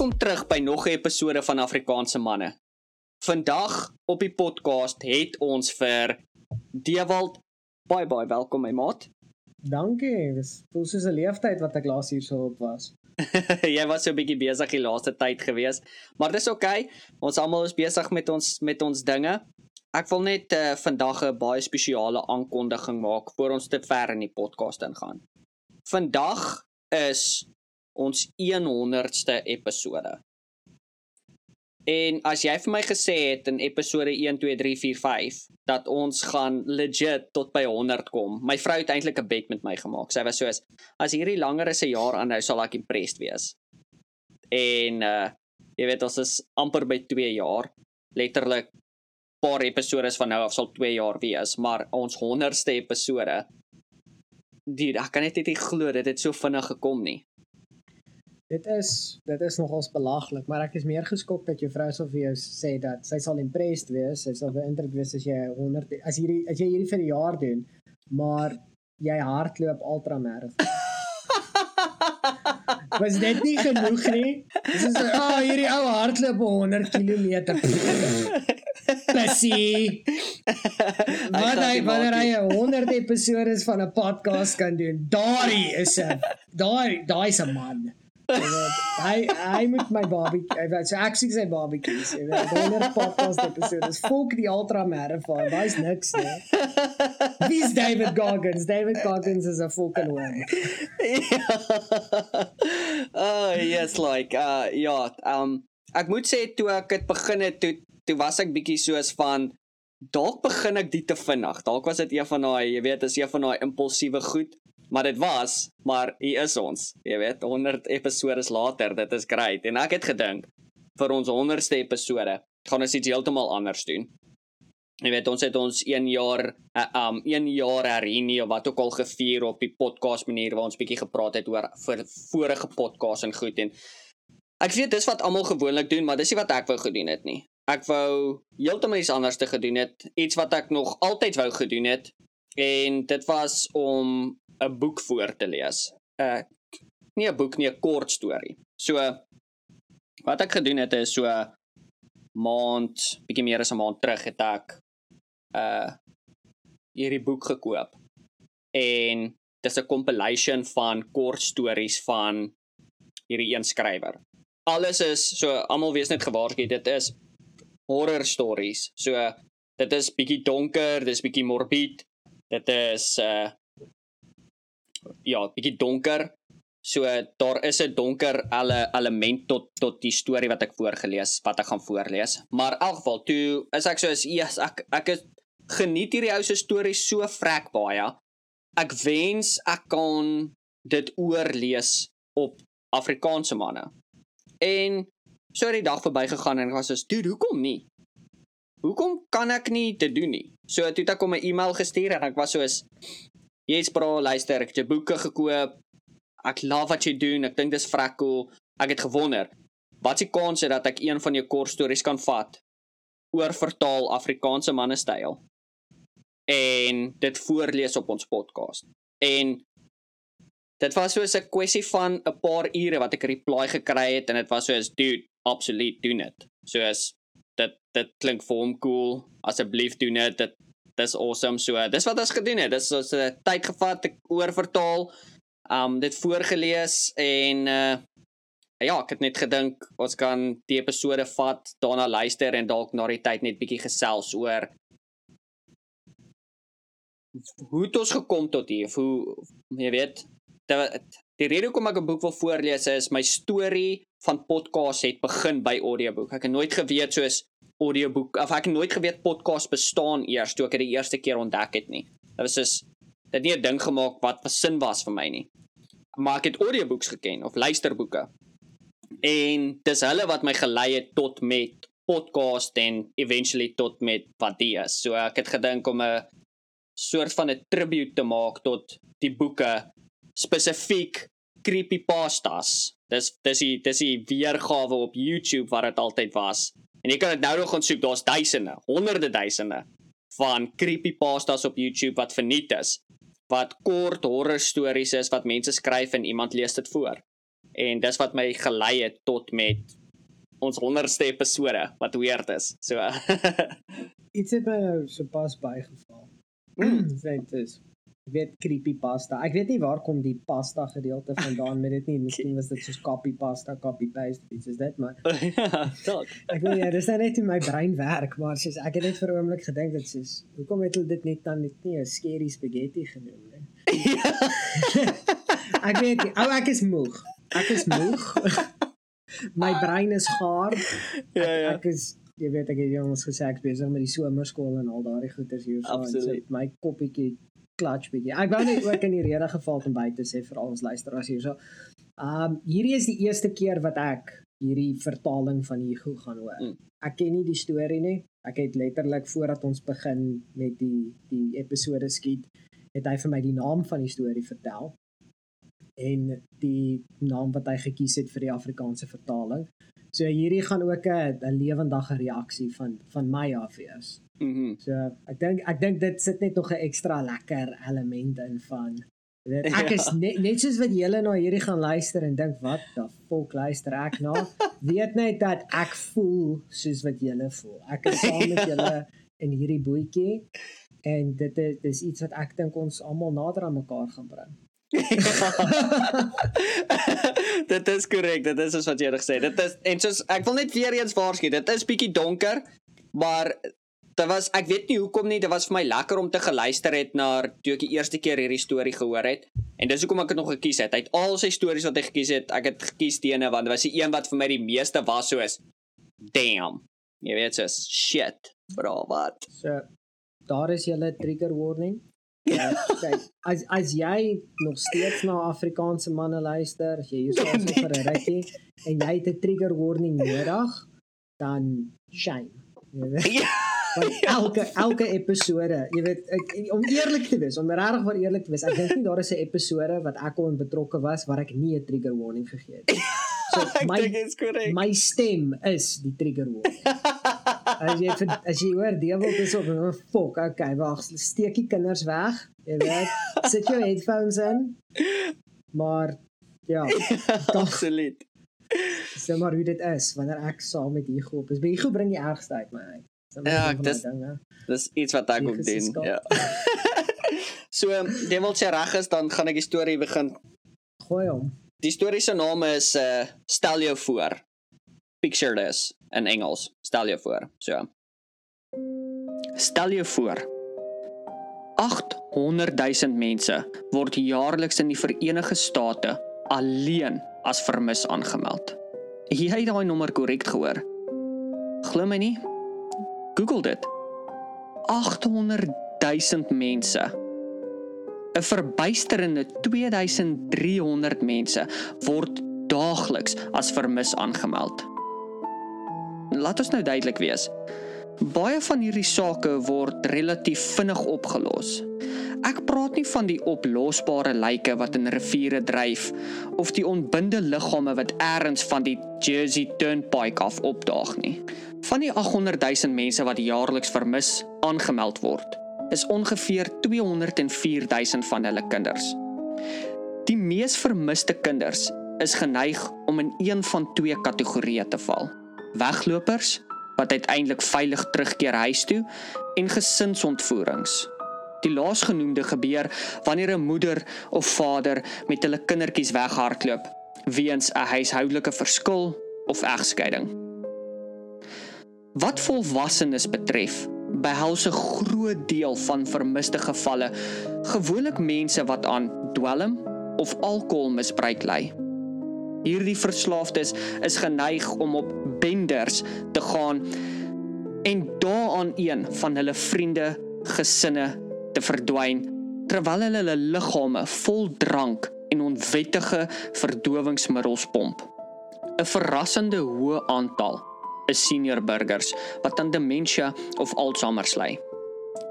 Welkom terug by nog 'n episode van Afrikaanse manne. Vandag op die podcast het ons vir Dewald baie baie welkom my maat. Dankie. Dis voel soos 'n leeftyd wat ek laas hier so op was. jy was so 'n bietjie besig die laaste tyd gewees, maar dis oukei. Okay. Ons almal is besig met ons met ons dinge. Ek wil net uh, vandag 'n baie spesiale aankondiging maak voor ons te ver in die podcast ingaan. Vandag is ons 100ste episode. En as jy vir my gesê het in episode 1 2 3 4 5 dat ons gaan legit tot by 100 kom. My vrou het eintlik 'n bet met my gemaak. Sy was soos as hierdie langer as 'n jaar aanhou sal ek impressed wees. En uh jy weet ons is amper by 2 jaar. Letterlik paar episode van nou af sal 2 jaar wees, maar ons 100ste episode. Dit ek kan net nie glo dit het so vinnig gekom nie. Dit is dit is nogals belaglik, maar ek is meer geskok dat jou vrou sou vir jou sê dat sy sal impressed wees, sy sal beïndruk wees as jy 100 as hierdie as jy hierdie vir 'n jaar doen, maar jy hardloop ultramarathon. Was dit nie genoeg nie? Dis is ah oh, hierdie ou hardloop 100 km. Passie. Wat hy wanneer hy 100 episode van 'n podcast kan doen. Daai is 'n daai daai is 'n man hy hy moet my barbecue. Hy wou so ek sê sy barbecue. Jy weet, die hele podcast episode is volk die ultra marathon. Daai's niks nie. Wie's David Goggins? David Goggins is 'n fucking one. oh, yes like uh ja, um ek moet sê toe ek dit begin het toe toe was ek bietjie soos van dalk begin ek dit te vinnig. Dalk was dit een van daai, jy weet, is een van daai impulsiewe goed maar dit was, maar hier is ons. Jy weet, 100 episode later, dit is great. En ek het gedink vir ons 100ste episode gaan ons iets heeltemal anders doen. Jy weet, ons het ons 1 jaar uh, um 1 jaar hernie of wat ook al gevier op die podcast manier waar ons bietjie gepraat het oor vir vorige podcast en goed en ek weet dis wat almal gewoonlik doen, maar dis nie wat ek wou gedoen het nie. Ek wou heeltemal iets anders te gedoen het, iets wat ek nog altyd wou gedoen het en dit was om 'n boek voor te lees. uh, nie 'n boek nie, 'n kort storie. So wat ek gedoen het is so maand, bietjie meer as 'n maand terug het ek uh hierdie boek gekoop. En dis 'n compilation van kort stories van hierdie een skrywer. Alles is so almal wees net gewaarsku dit is horror stories. So dit is bietjie donker, dis bietjie morbied. Dit is uh ja, bietjie donker. So daar is 'n donker ele element tot tot die storie wat ek voorgeles wat ek gaan voorlees. Maar in elk geval, toe is ek so is yes, ek ek is geniet hierdie ou se stories so vrek baie. Ek wens ek kon dit oorlees op Afrikaanse manne. En so het die dag verbygegaan en ek was so, "Dude, hoekom nie? Hoekom kan ek nie dit doen nie?" So toe het ek hom 'n e-mail gestuur en ek was so is Jy's bra, luister, ek het jou boeke gekoop. Ek love wat jy doen. Ek dink dis vrek cool. Ek het gewonder, wat is die kans dat ek een van jou kort stories kan vat oor vertaal Afrikaanse manne styl en dit voorlees op ons podcast. En dit was soos 'n kwessie van 'n paar ure wat ek 'n reply gekry het en dit was soos dude, absoluut doen dit. Soos dit dit klink vir hom cool. Asseblief doen dit. Dit dis awesome. So dis wat ons gedoen het. Dis ons uh, tyd gevat te oorvertaal. Um dit voorgeles en uh ja, ek het net gedink ons kan die episode vat, daarna luister en dalk na die tyd net bietjie gesels oor hoe het ons gekom tot hier? Hoe jy weet, die, die rede hoekom ek 'n boek wil voorlees is my storie van podcast het begin by audioboek. Ek het nooit geweet soos audioboek of ek het nooit geweet podcast bestaan eers toe ek dit die eerste keer ontdek het nie. Dit was soos dit nie 'n ding gemaak wat versin was vir my nie. Maar ek het audiobooks geken of luisterboeke. En dis hulle wat my gelei het tot met podcast en eventually tot met wat dit is. So ek het gedink om 'n soort van 'n tribute te maak tot die boeke spesifiek creepypastas. Dis dis die dis die weergawe op YouTube wat dit altyd was En jy kan dit nou nog gaan soek, daar's duisende, honderde duisende van creepypastas op YouTube wat verniet is. Wat kort horror stories is wat mense skryf en iemand lees dit voor. En dis wat my gelei het tot met ons 100ste episode wat weird is. So iets het my nou so pas bygeval. Mm. Dit is Ek weet creepy pasta. Ek weet nie waar kom die pasta gedeelte vandaan met dit nie. Miskien was dit soos copy pasta, copy paste, iets is dit, maar ja, dalk. ek weet ja, dis nou net in my brein werk, maar soos ek het net vir 'n oomblik gedink dit soos hoekom het hulle dit net dan net nie 'n scary spaghetti genoem nie. ek weet nie, ou ek is moeg. Ek is moeg. my brein is gaar. Ja, ja. Ek is jy weet ek het jongens gesê ek is besig met die somerskool en al daardie goeters hier so en so my koppietjie clutch bietjie. Ek wou net ook in die rede geval om by te sê vir al ons luisteraars hierso. Um hierdie is die eerste keer wat ek hierdie vertaling van Hugo gaan hoor. Mm. Ek ken nie die storie nie. Ek het letterlik voordat ons begin met die die episode skiet, het hy vir my die naam van die storie vertel en die naam wat hy gekies het vir die Afrikaanse vertaling. So hierdie gaan ook 'n lewendige reaksie van van my af wees. Mhm. Mm so ek dink ek dink dit sit net nog 'n ekstra lekker element in van weet ek is net net soos wat julle na hierdie gaan luister en dink wat the fuck luister ek na weet net dat ek voel soos wat julle voel. Ek is saam met julle in hierdie bootjie en dit is dis iets wat ek dink ons almal nader aan mekaar gaan bring. dit is korrek, dit is wat jy reg sê. Dit is en soos ek wil net weer eens waarsku, dit is bietjie donker, maar dit was ek weet nie hoekom nie, dit was vir my lekker om te geluister het na toe ek die eerste keer hierdie storie gehoor het. En dis hoekom ek dit nog gekies het. Uit al sy stories wat hy gekies het, ek het gekies teene want dit was die een wat vir my die meeste was soos damn. Jy weet soos shit. Bro, wat? So daar is julle trigger warning. Ja, kyk, as as jy nog steeds na Afrikaanse manne luister, as jy hier nee, vir 'n rukkie en jy het 'n trigger warning nodig, dan shame. Jy weet. Ja. elke elke episode, jy weet, ek, om eerlik te wees, om regtig waar eerlik te wees, ek dink nie daar is 'n episode wat ek al betrokke was waar ek nie 'n trigger warning gegee het nie. So my my stem is die trigger warning. As jy as jy hoor dewel is op 'n fok, okay, wag, steek die kinders weg. Jy weet, sit jou headphones in. Maar ja, absoluut. Sê maar hoe dit is wanneer ek saam met Hugo op is. Hugo bring die ergste uit my uit. Ja, dis dis iets wat ek ook doen. Ja. so, dewel sê reg is, dan gaan ek die storie begin gooi hom. Die storie se naam is uh stel jou voor. Picture this in Engels. Stel jou voor. So. Stel jou voor. 800 000 mense word jaarliks in die Verenigde State alleen as vermis aangemeld. Jy het daai nommer korrek gehoor. Glo my nie. Google dit. 800 000 mense 'n verbuisterende 2300 mense word daagliks as vermis aangemeld. Laat ons nou duidelik wees. Baie van hierdie sake word relatief vinnig opgelos. Ek praat nie van die oplosbare lyke wat in riviere dryf of die ontbinde liggame wat eers van die Jersey Turnpike af opdaag nie. Van die 800 000 mense wat jaarliks vermis aangemeld word, is ongeveer 204 000 van hulle kinders. Die mees vermiste kinders is geneig om in een van twee kategorieë te val: weglopers wat uiteindelik veilig terugkeer huis toe en gesinsontvoerings. Die laasgenoemde gebeur wanneer 'n moeder of vader met hulle kindertjies weghardloop weens 'n huishoudelike verskil of egskeiding. Wat volwassenes betref, behels 'n groot deel van vermiste gevalle gewoonlik mense wat aan dwelm of alkoholmisbruik ly. Hierdie verslaafdes is geneig om op benders te gaan en daaraan een van hulle vriende, gesinne te verdwyn terwyl hulle hulle liggame vol drank en onwettige verdowingsmiddels pomp. 'n Verrassende hoë aantal is senior burgers wat aan demensie of Alzheimer ly.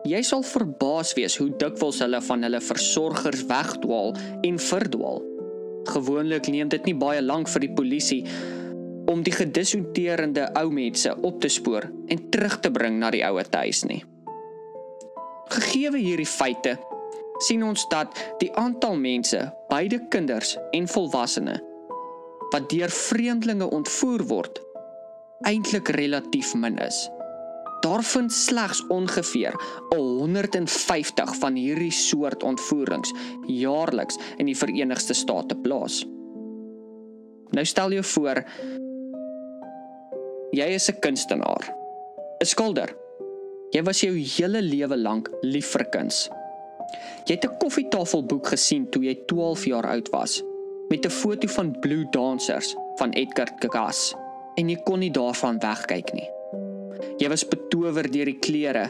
Jy sal verbaas wees hoe dikwels hulle van hulle versorgers wegdwaal en verdwaal. Gewoonlik neem dit nie baie lank vir die polisie om die gedisoriënteerde ou mense op te spoor en terug te bring na die ouer huis nie. Gegeewe hierdie feite, sien ons dat die aantal mense, beide kinders en volwassenes, wat deur vreemdelinge ontvoer word, eintlik relatief min is. Daar vind slegs ongeveer 150 van hierdie soort ontvoerings jaarliks in die Verenigde State plaas. Nou stel jou voor jy is 'n kunstenaar, 'n skilder. Jy was jou hele lewe lank lief vir kuns. Jy het 'n koffietafelboek gesien toe jy 12 jaar oud was met 'n foto van Blue Dancers van Edgar Degas en jy kon nie daarvan wegkyk nie. Jy was betower deur die kleure,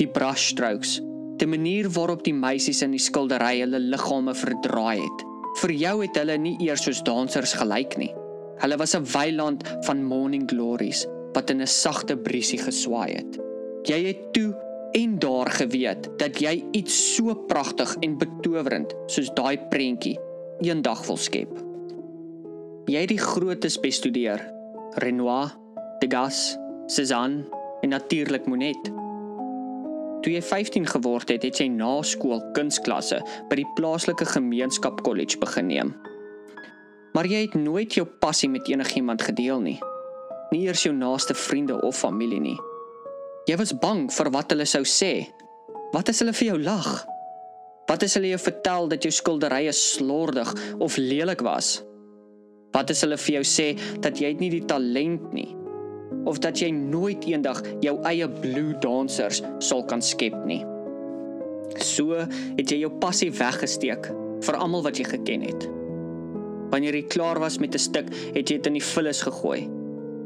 die brushstrokes, die manier waarop die meisies in die skildery hulle liggame verdraai het. Vir jou het hulle nie eers soos dansers gelyk nie. Hulle was 'n weiland van morning glories wat in 'n sagte briesie geswaai het. Jy het toe en daar geweet dat jy iets so pragtig en betowerend soos daai prentjie eendag wil skep. Jy het die grootes bestudeer, Renoir, Degas, Cézanne en natuurlik Monet. Toe jy 15 geword het, het jy na skool kunsklasse by die plaaslike gemeenskap kollege begin neem. Maar jy het nooit jou passie met enigiemand gedeel nie. Nie eers jou naaste vriende of familie nie. Jy was bang vir wat hulle sou sê. Wat as hulle vir jou lag? Wat as hulle jou vertel dat jou skilderye slordig of lelik was? Wat as hulle vir jou sê dat jy nie die talent nie of dat jy nooit eendag jou eie blue dancers sal kan skep nie. So het jy jou passie weggesteek vir almal wat jy geken het. Wanneer jy klaar was met 'n stuk, het jy dit in die vullis gegooi.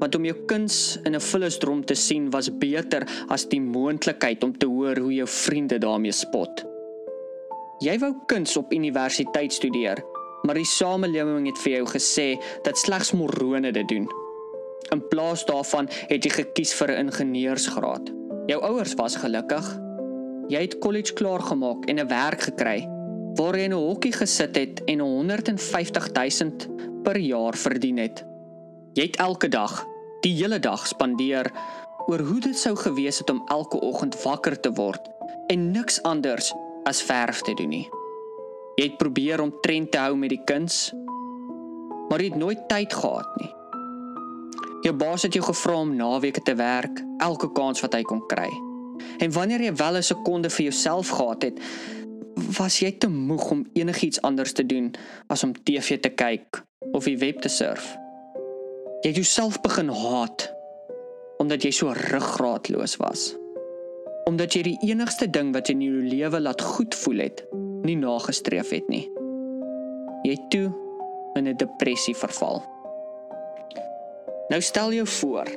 Want om jou kuns in 'n vullisdrom te sien was beter as die moontlikheid om te hoor hoe jou vriende daarmee spot. Jy wou kuns op universiteit studeer, maar die samelewing het vir jou gesê dat slegs morone dit doen. In plaas daarvan het jy gekies vir 'n ingenieursgraad. Jou ouers was gelukkig. Jy het kollege klaar gemaak en 'n werk gekry waar jy in 'n hokkie gesit het en 150 000 per jaar verdien het. Jy het elke dag, die hele dag spandeer oor hoe dit sou gewees het om elke oggend wakker te word en niks anders as verf te doen nie. Jy het probeer om trend te hou met die kuns, maar jy het nooit tyd gehad nie. Jou baas het jou gevra om naweke te werk, elke kans wat hy kon kry. En wanneer jy wel 'n sekonde vir jouself gehad het, was jy te moeg om enigiets anders te doen as om TV te kyk of die web te surf. Jy het jouself begin haat omdat jy so ruggraatloos was. Omdat jy die enigste ding wat in jou lewe laat goed voel het, nie nagestreef het nie. Jy toe in 'n depressie verval. Nou stel jou voor.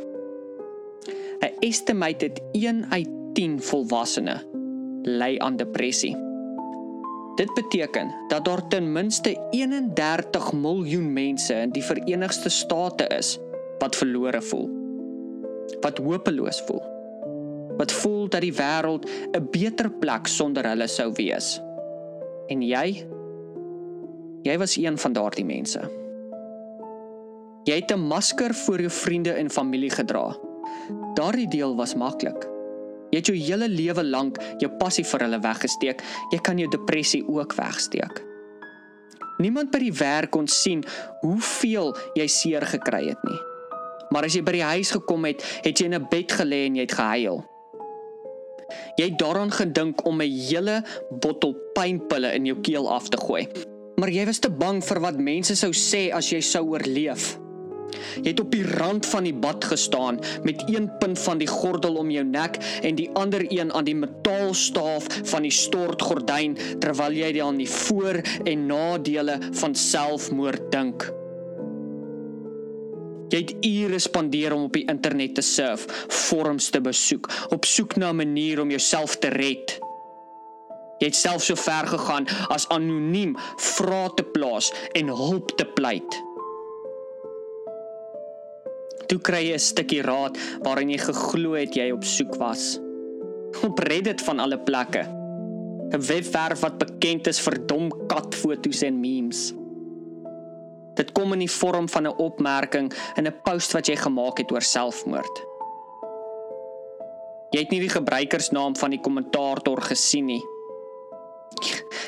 'n Estimated 1 uit 10 volwassenes ly aan depressie. Dit beteken dat daar ten minste 31 miljoen mense in die Verenigde State is wat verlore voel. Wat hopeloos voel. Wat voel dat die wêreld 'n beter plek sonder hulle sou wees. En jy? Jy was een van daardie mense. Jy het 'n masker vir jou vriende en familie gedra. Daardie deel was maklik. Jy het jou hele lewe lank jou passie vir hulle weggesteek. Jy kan jou depressie ook wegsteek. Niemand by die werk kon sien hoeveel jy seer gekry het nie. Maar as jy by die huis gekom het, het jy in 'n bed gelê en jy het gehuil. Jy het daaraan gedink om 'n hele bottel pynpille in jou keel af te gooi. Maar jy was te bang vir wat mense sou sê as jy sou oorleef. Jy het op die rand van die bad gestaan met een punt van die gordel om jou nek en die ander een aan die metaalstaaf van die stortgordyn terwyl jy aan die voor- en nadele van selfmoord dink. Jy het ure spandeer om op die internet te surf, forums te besoek, op soek na 'n manier om jouself te red. Jy het self so ver gegaan as anoniem vrae te plaas en hulp te pleit. Toe kry jy 'n stukkie raad waarin jy geglo het jy op soek was. Op Reddit van alle plekke. 'n Webwerf wat bekend is vir dom katfoto's en memes. Dit kom in die vorm van 'n opmerking in 'n post wat jy gemaak het oor selfmoord. Jy het nie die gebruikersnaam van die kommentator gesien nie.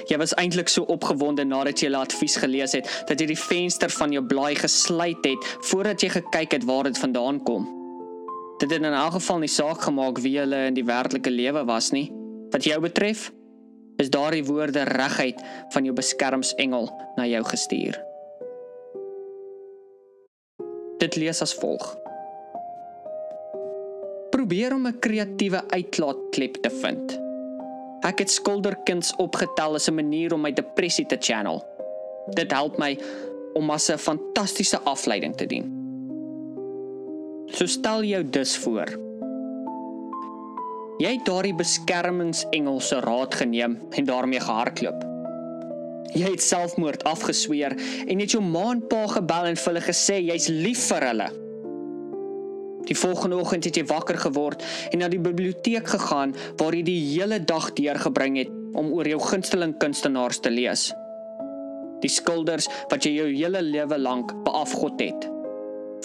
Jy was eintlik so opgewonde nadat jy die advies gelees het dat jy die venster van jou blaai gesluit het voordat jy gekyk het waar dit vandaan kom. Dit het in elk geval nie saak gemaak wie hulle in die werklike lewe was nie. Wat jou betref, is daardie woorde reguit van jou beskermsengel na jou gestuur. Dit lees as volg: Probeer om 'n kreatiewe uitlaatklep te vind. Ek het skilderkuns opgetel as 'n manier om my depressie te channel. Dit help my om as 'n fantastiese afleiding te dien. So stel jou dus voor. Jy het daardie beskermingsengel se raad geneem en daarmee gehardloop. Jy het selfmoord afgesweer en het jou ma en pa gebel en vir hulle gesê jy's lief vir hulle. Die volgende oggend het jy wakker geword en na die biblioteek gegaan waar jy die hele dag deurgebring het om oor jou gunsteling kunstenaars te lees. Die skilders wat jy jou hele lewe lank beafgod het.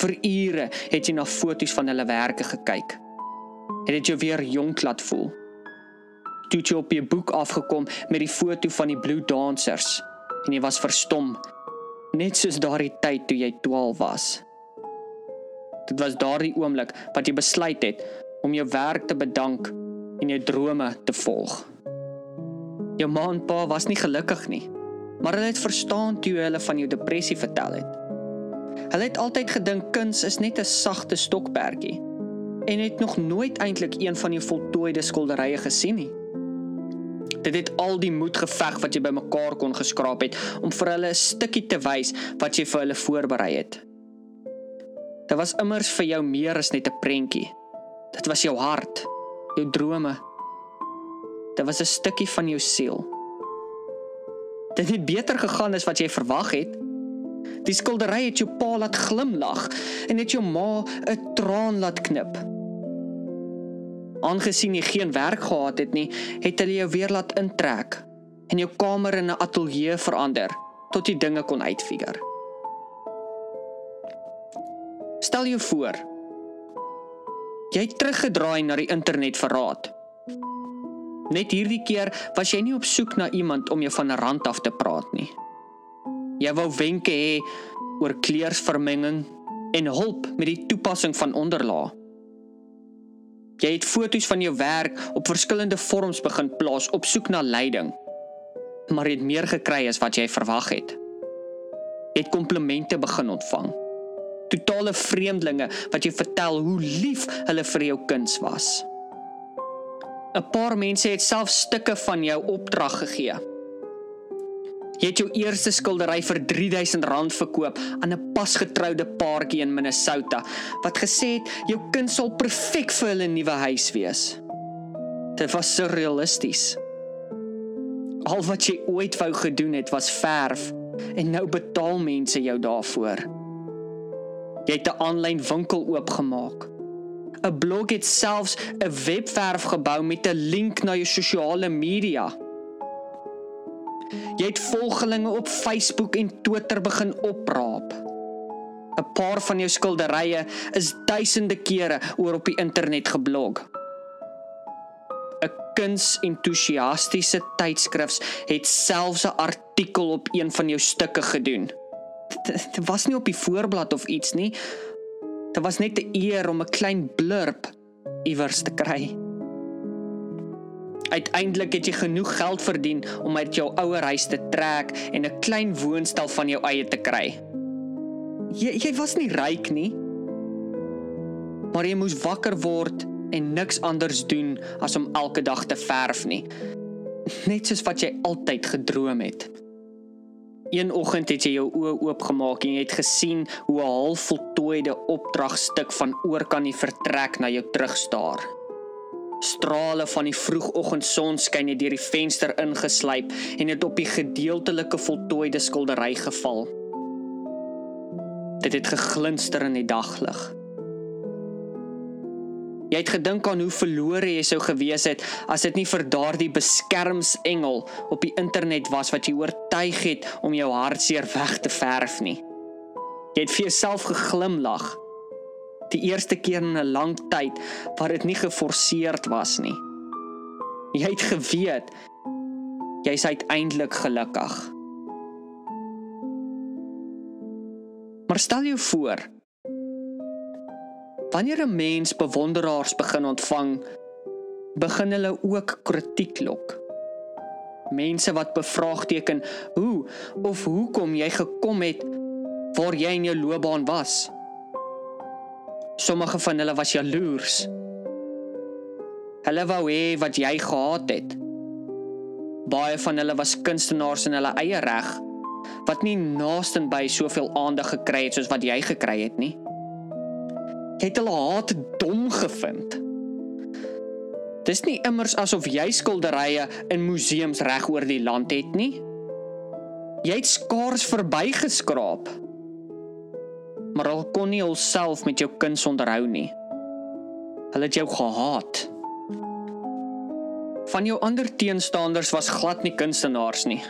Vir ure het jy na foto's van hulle werke gekyk. Het dit jou weer jonk laat voel? Toe jy op jou boek afgekom met die foto van die Blue Dancers en jy was verstom, net soos daardie tyd toe jy 12 was. Dit was daardie oomblik wat jy besluit het om jou werk te bedank en jou drome te volg. Jou ma en pa was nie gelukkig nie, maar hulle het verstaan toe jy hulle van jou depressie vertel het. Hulle het altyd gedink kuns is net 'n sagte stokperdjie en het nog nooit eintlik een van jou voltooide skilderye gesien nie. Dit het al die moed geveg wat jy bymekaar kon geskraap het om vir hulle 'n stukkie te wys wat jy vir hulle voorberei het. Dit was immers vir jou meer as net 'n prentjie. Dit was jou hart, jou drome. Dit was 'n stukkie van jou siel. Dit het beter gegaan as wat jy verwag het. Die skildery het jou pa laat glimlag en het jou ma 'n traan laat knip. Aangesien jy geen werk gehad het nie, het hulle jou weer laat intrek en jou kamer in 'n ateljee verander tot jy dinge kon uitfigure. Stel jou voor. Jy het teruggedraai na die internet vir raad. Net hierdie keer was jy nie op soek na iemand om jou van 'n rand af te praat nie. Jy wou wenke hê oor kleursvermenging en hulp met die toepassing van onderlaag. Jy het foto's van jou werk op verskillende vorms begin plaas op soek na leiding. Maar jy het meer gekry as wat jy verwag het. Jy het komplimente begin ontvang totale vreemdelinge wat jy vertel hoe lief hulle vir jou kuns was. 'n Paar mense het self stukke van jou opdrag gegee. Jy het jou eerste skildery vir R3000 verkoop aan 'n pasgetroude paartjie in Minnesota wat gesê het jou kind sal perfek vir hulle nuwe huis wees. Dit was surrealisties. Al wat jy ooit wou gedoen het was verf en nou betaal mense jou daarvoor. Jy het 'n aanlyn winkel oopgemaak. 'n Blog het selfs 'n webwerf gebou met 'n link na jou sosiale media. Jy het volgelinge op Facebook en Twitter begin opraap. 'n Paar van jou skilderye is duisende kere oor op die internet geblog. 'n Kunsentoesiastiese tydskrif het selfs 'n artikel op een van jou stukke gedoen dit was nie op die voorblad of iets nie. Dit was net 'n eer om 'n klein blurb iewers te kry. Uiteindelik het jy genoeg geld verdien om uit jou ouer huis te trek en 'n klein woonstel van jou eie te kry. Jy jy was nie ryk nie. Maar jy moes wakker word en niks anders doen as om elke dag te verf nie. Net soos wat jy altyd gedroom het. Een oggend het jy jou oë oopgemaak en jy het gesien hoe 'n halfvoltooide opdragstuk van oorkant die vertrek na jou terugstaar. Strale van die vroegoggendson skyn deur die venster ingeslyp en het op die gedeeltelike voltooide skildery geval. Dit het geglinster in die daglig. Jy het gedink aan hoe verlore jy sou gewees het as dit nie vir daardie beskermsengel op die internet was wat jy oortuig het om jou hartseer weg te verf nie. Jy het vir jouself geglimlag. Die eerste keer in 'n lang tyd waar dit nie geforseerd was nie. Jy het geweet jy's uiteindelik gelukkig. Maar stel jou voor wanneer 'n mens bewonderaars begin ontvang, begin hulle ook kritiek lok. Mense wat bevraagteken hoe of hoekom jy gekom het waar jy in jou loopbaan was. Sommige van hulle was jaloers. Hulle wou hê wat jy gehad het. Baie van hulle was kunstenaars in hulle eie reg wat nie naasten by soveel aandag gekry het soos wat jy gekry het nie. Het hulle haat dom gevind. Dis nie immers asof jy skilderye in museums reg oor die land het nie. Jy het skaars verbygeskraap maar hulle kon nie hulself met jou kuns onderhou nie. Hulle het jou gehaat. Van jou ander teenstanders was glad nie kunstenaars nie.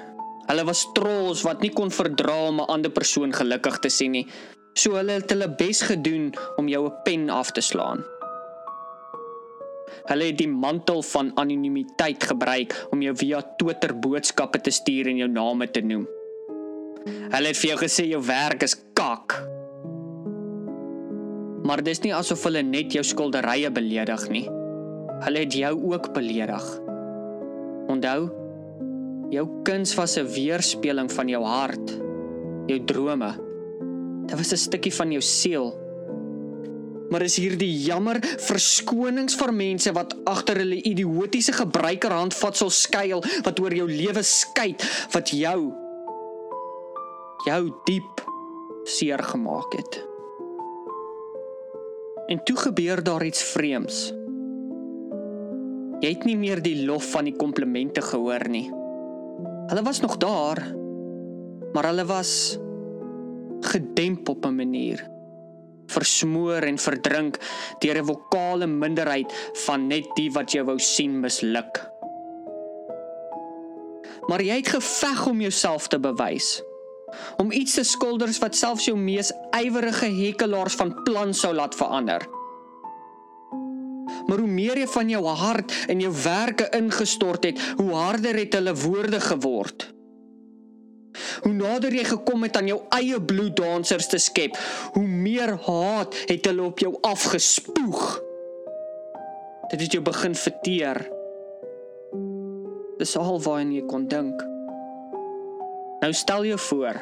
Hulle was trolls wat nie kon verdra om 'n ander persoon gelukkig te sien nie. So hulle het hulle bes gedoen om jou 'n pen af te slaan. Hulle het die mantel van anonimiteit gebruik om jou via Twitter boodskappe te stuur en jou name te noem. Hulle het vir jou gesê jou werk is kak maar dis nie asof hulle net jou skilderye beledig nie. Hulle het jou ook beledig. Onthou, jou kuns was 'n weerspieëling van jou hart, jou drome. Dit was 'n stukkie van jou siel. Maar is hierdie jammer verskonings vir mense wat agter hulle idiotiese gebruikerhandvatsel skuil wat oor jou lewe skei wat jou jou diep seer gemaak het. En toe gebeur daar iets vreemds. Jy het nie meer die lof van die komplimente gehoor nie. Hulle was nog daar, maar hulle was gedemp op 'n manier, versmoor en verdrink deur 'n vokale minderheid van net die wat jy wou sien misluk. Maar jy het geveg om jouself te bewys om iets te skulders wat selfs jou mees ywerige hekelaars van plan sou laat verander. Maar hoe meer jy van jou hart en jou werke ingestort het, hoe harder het hulle woorde geword. Hoe nader jy gekom het aan jou eie bloeddansers te skep, hoe meer haat het hulle op jou afgespoeg. Dit het jou begin verteer. Dis al waaraan jy kon dink. Nou stel jou voor.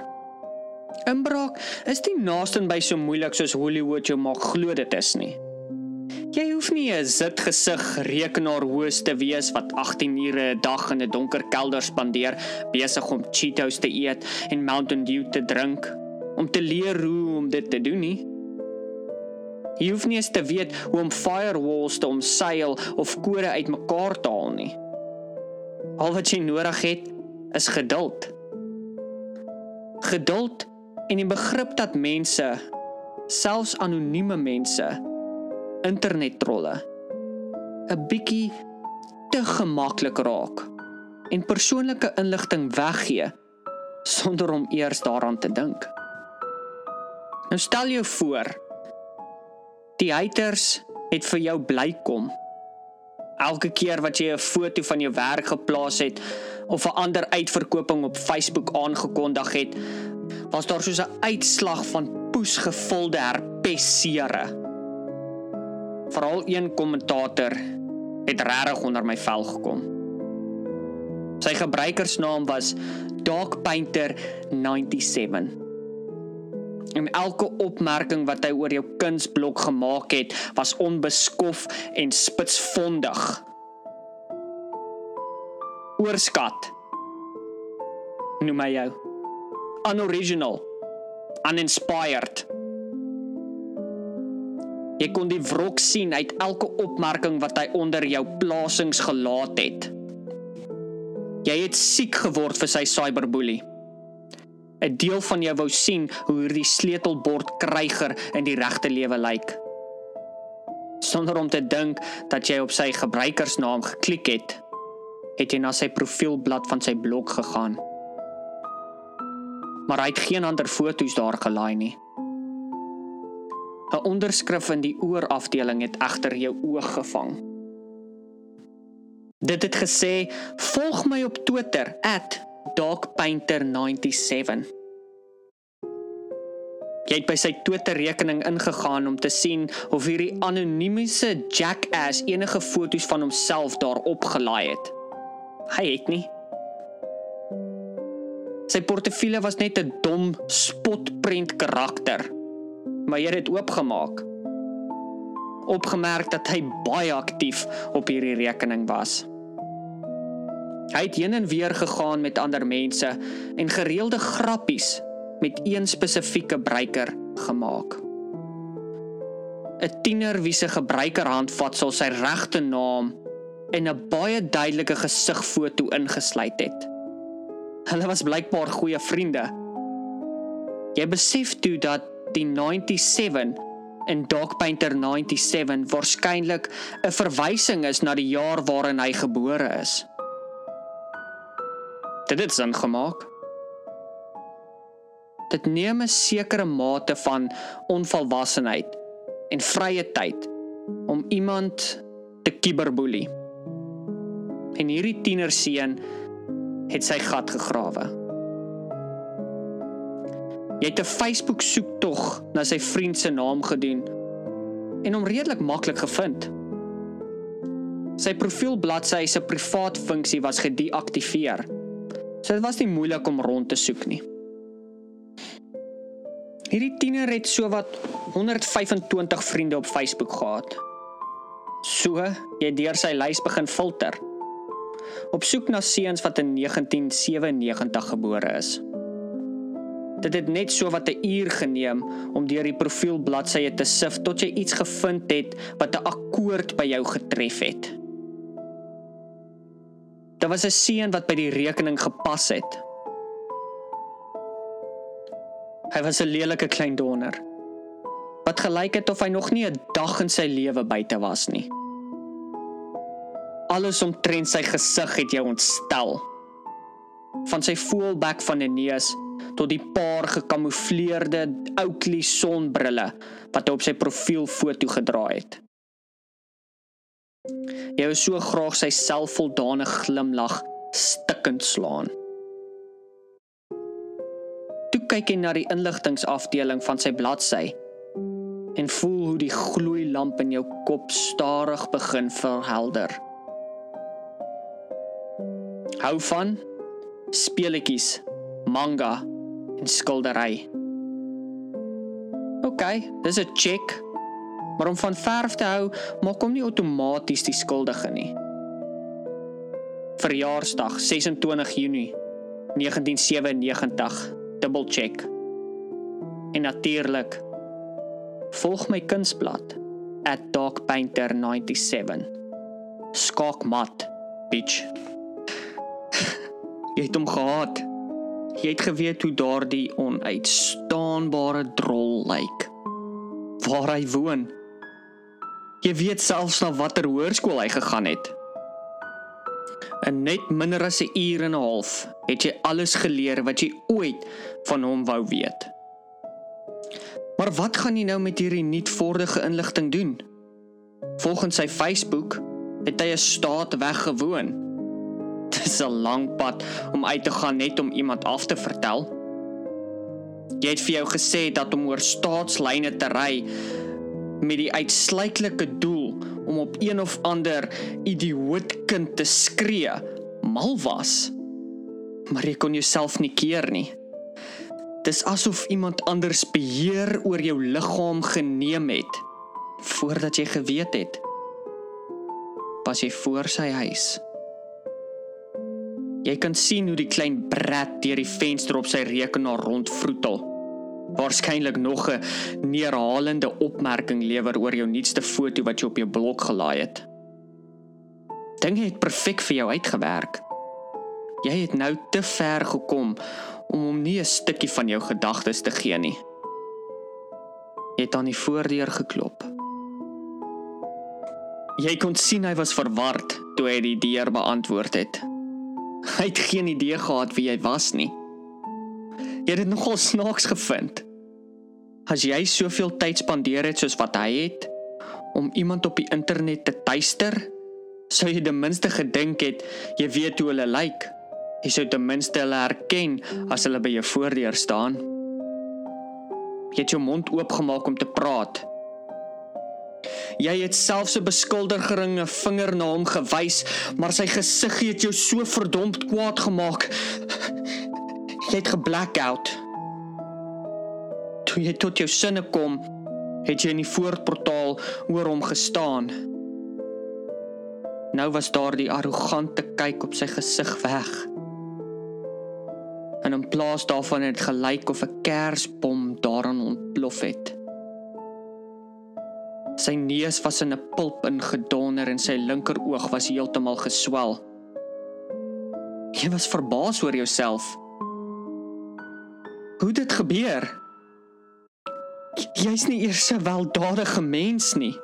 Inbraak is nie naaste by so moeilik soos Hollywood jou maak glo dit is nie. Jy hoef nie 'n sitgesig rekenaarhoos te wees wat 18 ure 'n dag in 'n donker kelder spandeer besig om Cheetos te eet en Mountain Dew te drink om te leer hoe om dit te doen nie. Jy hoef nie te weet hoe om firewalls te omseil of kode uitmekaar te haal nie. Al wat jy nodig het is geduld geduld en die begrip dat mense selfs anonieme mense internettrolle 'n bietjie te gemaklik raak en persoonlike inligting weggee sonder om eers daaraan te dink. Nou stel jou voor die haters het vir jou bly kom. Elke keer wat jy 'n foto van jou werk geplaas het, of 'n ander uitverkoping op Facebook aangekondig het, was daar soos 'n uitslag van poesgevulde herpessere. Veral een kommentator het regtig onder my vel gekom. Sy gebruikersnaam was Dark Painter 97. En elke opmerking wat hy oor jou kunsblok gemaak het, was onbeskof en spitsvondig oorskat. Noem my jou. Unoriginal. Uninspired. Jy kon die wrok sien uit elke opmerking wat hy onder jou plasings gelaat het. Jy het siek geword vir sy cyberbully. 'n Deel van jou wou sien hoe hierdie sleutelbord kryger in die regte lewe lyk. Sonder om te dink dat jy op sy gebruikersnaam geklik het, het hy na sy profielblad van sy blok gegaan. Maar hy het geen ander foto's daar gelaai nie. 'n Onderskrif in die oorafdeling het egter jou oog gevang. Dit het gesê: "Volg my op Twitter @darkpainter97." Jy het by sy Twitter rekening ingegaan om te sien of hierdie anonieme jackass enige foto's van homself daarop gelaai het. Hy het nie. Sy portefeulje was net 'n dom spotprent karakter. Maar jy het oopgemaak. Opgemerk dat hy baie aktief op hierdie rekening was. Hy het heen en weer gegaan met ander mense en gereelde grappies met een spesifieke gebruiker gemaak. 'n Tiener wie se gebruikerhandvatsel sy regte naam en 'n baie duidelike gesigfoto ingesluit het. Hulle was blykbaar goeie vriende. Jy besef toe dat die 97 en Dog Painter 97 waarskynlik 'n verwysing is na die jaar waarin hy gebore is. Dit het sin gemaak dit neem 'n sekere mate van onvolwassenheid en vrye tyd om iemand te kiberboelie. En hierdie tienerseun het sy gat gegrawe. Jy het 'n Facebook soektog na sy vriend se naam gedoen en hom redelik maklik gevind. Sy profielbladsy se privaat funksie was gedeaktiveer. So dit was nie moeilik om rond te soek nie. Hierdie tiener het sowat 125 vriende op Facebook gehad. So, jy deur sy lys begin filter. Op soek na seuns wat in 1997 gebore is. Dit het net so wat 'n uur geneem om deur die profielbladsye te sif tot jy iets gevind het wat 'n akkoord by jou getref het. Daar was 'n seun wat by die rekening gepas het. Hy was 'n lelike klein donder. Wat gelyk het of hy nog nie 'n dag in sy lewe buite was nie. Alles omtrent sy gesig het jou ontstel. Van sy fullback van 'n neus tot die paar gekamoufleerde Oakley sonbrille wat hy op sy profielfoto gedra het. Jy wou so graag sy selfvoldane glimlag stikkend slaan kyk hy na die inligtingafdeling van sy bladsy en voel hoe die gloeilamp in jou kop stadig begin verhelder. Hou van speletjies, manga skildery. OK, dis 'n check. Maar om van verf te hou, maak hom nie outomaties die skuldige nie. Verjaarsdag 26 Junie 1997 double check. En natuurlik volg my kunsblad @darkpainter97. Skak mat, bitch. Jy het hom gehaat. Jy het geweet hoe daardie onuitstaanbare drol lyk. Waar hy woon. Jy weet selfs na watter hoërskool hy gegaan het. In net minder as 'n uur en 'n half het jy alles geleer wat jy ooit van hom wou weet. Maar wat gaan jy nou met hierdie nuutvordige inligting doen? Volgens sy Facebook het hy 'n staat weggewoon. Dis 'n lang pad om uit te gaan net om iemand af te vertel. Jy het vir jou gesê dat om oor staatslyne te ry met die uitsluitlike doel om op een of ander idioot kind te skree mal was. Maar jy kon jouself nie keer nie. Dis asof iemand anders beheer oor jou liggaam geneem het voordat jy geweet het. Pas jy voor sy huis. Jy kan sien hoe die klein brat deur die venster op sy rekenaar rondvroetel waarskynlik nog 'n neerhalende opmerking lewer oor jou nuutste foto wat jy op jou blok gelaai het. Dinge het perfek vir jou uitgewerk. Jy het nou te ver gekom om hom nie 'n stukkie van jou gedagtes te gee nie. Jy het aan die voordeur geklop. Jy kon sien hy was verward toe hy die deur beantwoord het. Hy het geen idee gehad wie jy was nie. Jy het dit nogal snaaks gevind. As jy soveel tyd spandeer het soos wat hy het om iemand op die internet te tuister, Sou jy ten minste gedink het jy weet hoe hulle lyk? Jy sou ten minste hulle herken as hulle by jou voordeur staan. Jy het jou mond oopgemaak om te praat. Jy het selfs 'n beskuldigeringe vinger na hom gewys, maar sy gesig het jou so verdomd kwaad gemaak. Jy het geblackout. Toe jy tot jou sinne kom, het jy in die voorportaal oor hom gestaan. Nou was daar die arrogante kyk op sy gesig weg. En in plaas daarvan het gelyk of 'n kersbom daarin ontplof het. Sy neus was in 'n pulp ingedonder en sy linkeroog was heeltemal geswel. Jy was verbaas oor jouself. Hoe dit gebeur? Jy's nie eers 'n weldadige mens nie.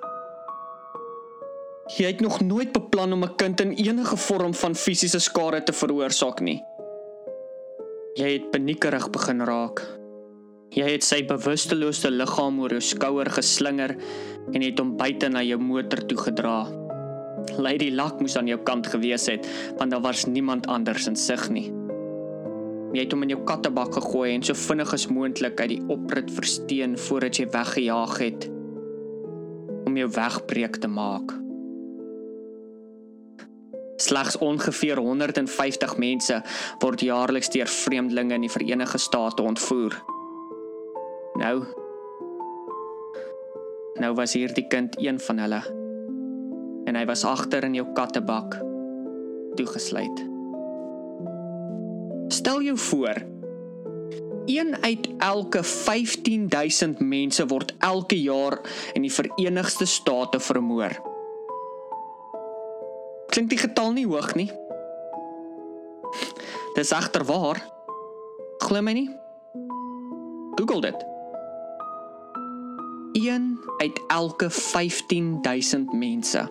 Jy het nog nooit beplan om 'n kind in enige vorm van fisiese skade te veroorsaak nie. Jy het paniekerig begin raak. Jy het sy bewustelose liggaam oor jou skouer geslinger en het hom buite na jou motor toe gedra. Lady Luck moes aan jou kant gewees het, want daar was niemand anders in sig nie. Jy het hom in jou kattebak gegooi en so vinnig as moontlik uit die oprit versteen voordat jy weggejaag het om jou wegbreek te maak. Slegs ongeveer 150 mense word jaarliks deur vreemdelinge in die Verenigde State ontvoer. Nou Nou was hierdie kind een van hulle. En hy was agter in jou kattebak toegesluit. Stel jou voor, een uit elke 15000 mense word elke jaar in die Verenigde State vermoor. Klink die getal nie hoog nie? Dis agter waar. Glo my nie. Google dit. 1 uit elke 15000 mense.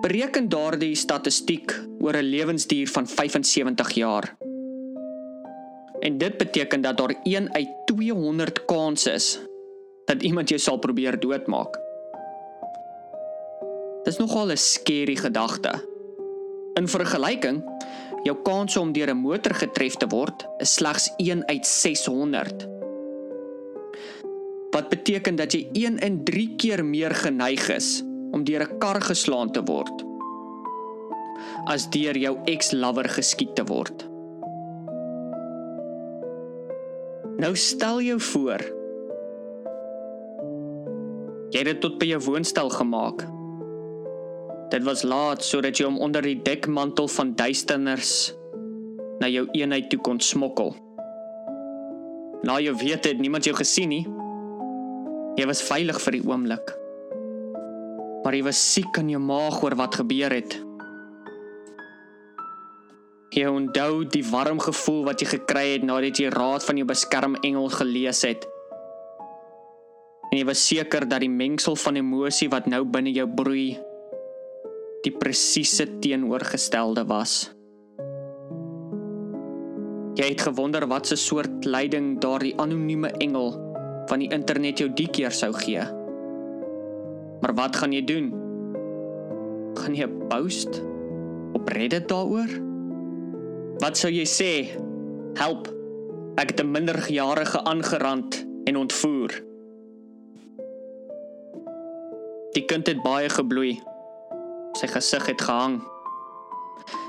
Bereken daardie statistiek oor 'n lewensduur van 75 jaar. En dit beteken dat daar 1 uit 200 kans is dat iemand jou sal probeer doodmaak. Dis nogal 'n skerry gedagte. In vergelyking, jou kans om deur 'n motor getref te word is slegs 1 uit 600 wat beteken dat jy 1 in 3 keer meer geneig is om deur 'n kar geslaan te word as deur jou ex-lover geskiet te word. Nou stel jou voor jy het dit tot by jou woonstel gemaak. Dit was laat sodat jy hom onder die dekmantel van duisternis na jou eenheid toe kon smokkel. Nou jy weet dit niemand jou gesien nie. Jy was veilig vir die oomblik. Maar jy was siek in jou maag oor wat gebeur het. Jy onthou die warm gevoel wat jy gekry het nadat jy raad van jou beskermengel gelees het. En jy was seker dat die mengsel van emosie wat nou binne jou broei die presiese teenoorgestelde was. Jy het gewonder wat 'n soort leiding daardie anonieme engel van die internet jou die keer sou gee. Maar wat gaan jy doen? Gaan jy 'n post op Reddit daaroor? Wat sou jy sê? Help. Ek het 'n minderjarige aangerand en ontvoer. Die kind het baie gebloei. Sy gesig het gehang.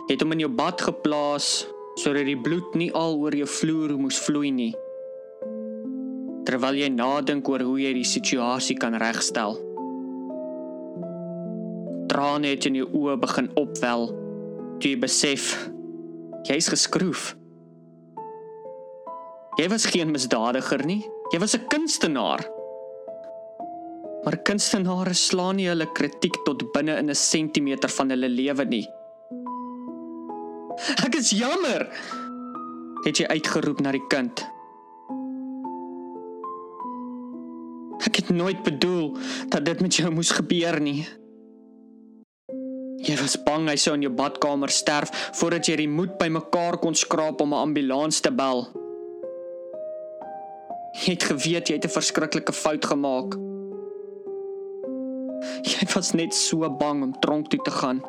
Jy het hom in jou bad geplaas sodat die bloed nie al oor jou vloer moes vloei nie terwyl jy nadink oor hoe jy die situasie kan regstel. Trane het in jou oë begin opwel. Jy besef jy's geskroef. Jy was geen misdadiger nie. Jy was 'n kunstenaar. Maar kunstenaars slaan nie hulle kritiek tot binne in 'n sentimeter van hulle lewe nie. Ek is jammer. Het jy uitgeroep na die kind? Het nooit bedoel dat dit met jou moes gebeur nie. Jy was bang hy sou in jou badkamer sterf voordat jy die moed bymekaar kon skraap om 'n ambulans te bel. Jy het geweet jy het 'n verskriklike fout gemaak. Jy was net so bang om tronk toe te gaan.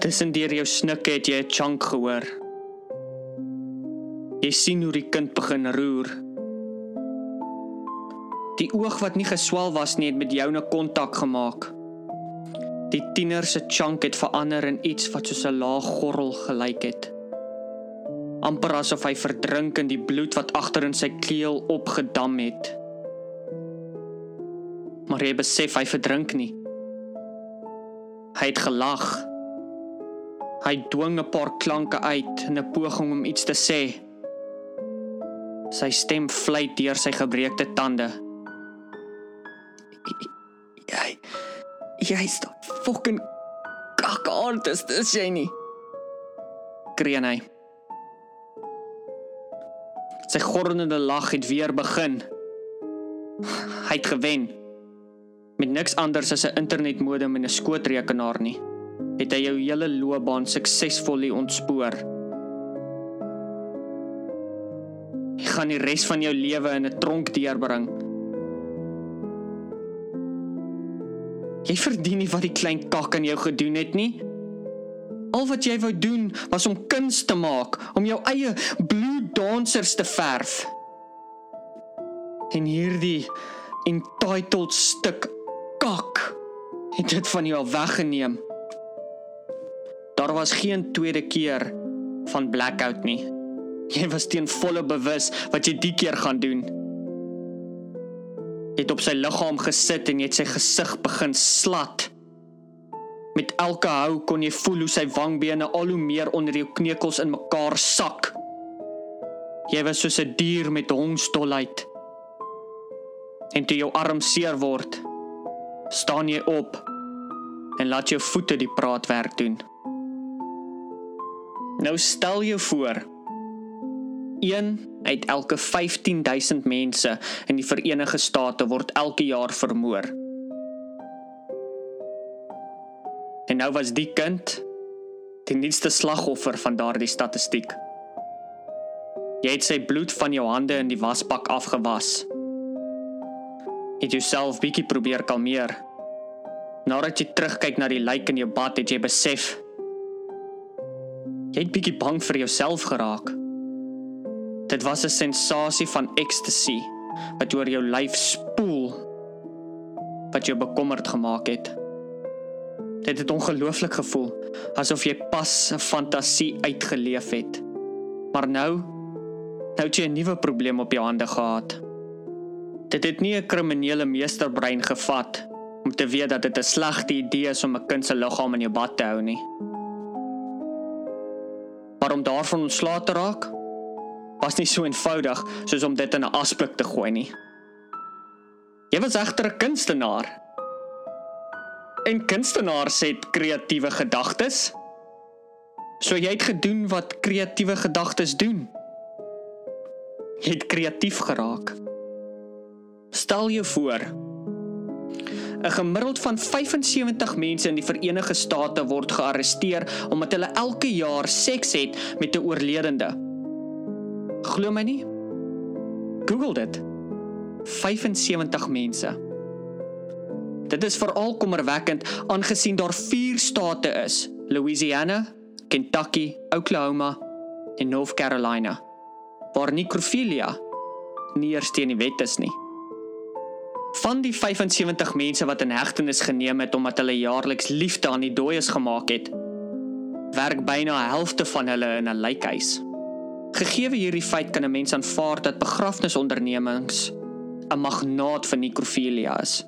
Tussen deur jou snikke het jy 'n chunk gehoor. Jy sien hoe die kind begin roer. Die oog wat nie geswel was nie het met jou 'n kontak gemaak. Die tiener se chunk het verander in iets wat soos 'n laag gorrel gelyk het. amper asof hy verdrink in die bloed wat agter in sy keel opgedam het. Maar jy besef hy verdrink nie. Hy het gelag. Hy dwing 'n paar klanke uit in 'n poging om iets te sê. Sy stem fluit deur sy gebreekte tande. Jy jy's die fucking kakaartist, is jy nie? Kreun hy. Sy gorrende lag het weer begin. Hy het gewen. Met niks anders as 'n internetmodem en 'n skootrekenaar nie, het hy jou hele loopbaan suksesvol ontspoor. Jy gaan die res van jou lewe in 'n tronk deurbring. Jy verdien nie wat die klein kak aan jou gedoen het nie. Al wat jy wou doen was om kuns te maak, om jou eie blue dancers te verf. En hierdie entitled stuk kak het dit van jou weggeneem. Daar was geen tweede keer van blackout nie. Jy was teen volle bewus wat jy die keer gaan doen. Het op sy liggaam gesit en het sy gesig begin slat. Met elke hou kon jy voel hoe sy wangbene al hoe meer onder jou kneukels in mekaar sak. Jy was soos 'n dier met hongstolheid. En toe jou arm seer word, staan jy op en laat jou voete die praatwerk doen. Nou stel jou voor, een uit elke 15000 mense in die Verenigde State word elke jaar vermoor. En nou was die kind die nuutste slagoffer van daardie statistiek. Jy het sy bloed van jou hande in die wasbak afgewas. Het jouself bietjie probeer kalmeer. Nadat jy terugkyk na die lijk in jou bad, het jy besef jy het bietjie bang vir jouself geraak. Dit was 'n sensasie van ecstasy wat oor jou lyf spoel wat jou bekommerd gemaak het. Dit het ongelooflik gevoel, asof jy pas 'n fantasie uitgeleef het. Maar nou, nou het jy 'n nuwe probleem op jou hande gehad. Dit het nie 'n kriminele meesterbrein gevat om te weet dat dit 'n slegte idee is om 'n kind se liggaam in jou bad te hou nie. Maar om daarvan ontslae te raak, was nie so eenvoudig soos om dit in 'n asblik te gooi nie. Jy was egter 'n kunstenaar. En kunstenaars het kreatiewe gedagtes. So jy het gedoen wat kreatiewe gedagtes doen. Jy het kreatief geraak. Stel jou voor, 'n gemiddeld van 75 mense in die Verenigde State word gearresteer omdat hulle elke jaar seks het met 'n oorledende. Glo my nie? Google dit. 75 mense. Dit is veral kommerwekkend aangesien daar 4 state is: Louisiana, Kentucky, Oklahoma en North Carolina waar nekrofilia nie eers teen die wet is nie. Van die 75 mense wat in hegtenis geneem het omdat hulle jaarliks liefde aan die dooies gemaak het, werk byna 'n helfte van hulle in 'n lijkhuis. Gegee hierdie feit kan 'n mens aanvaar dat begrafnisondernemings 'n magnaat vir nekrofilia is.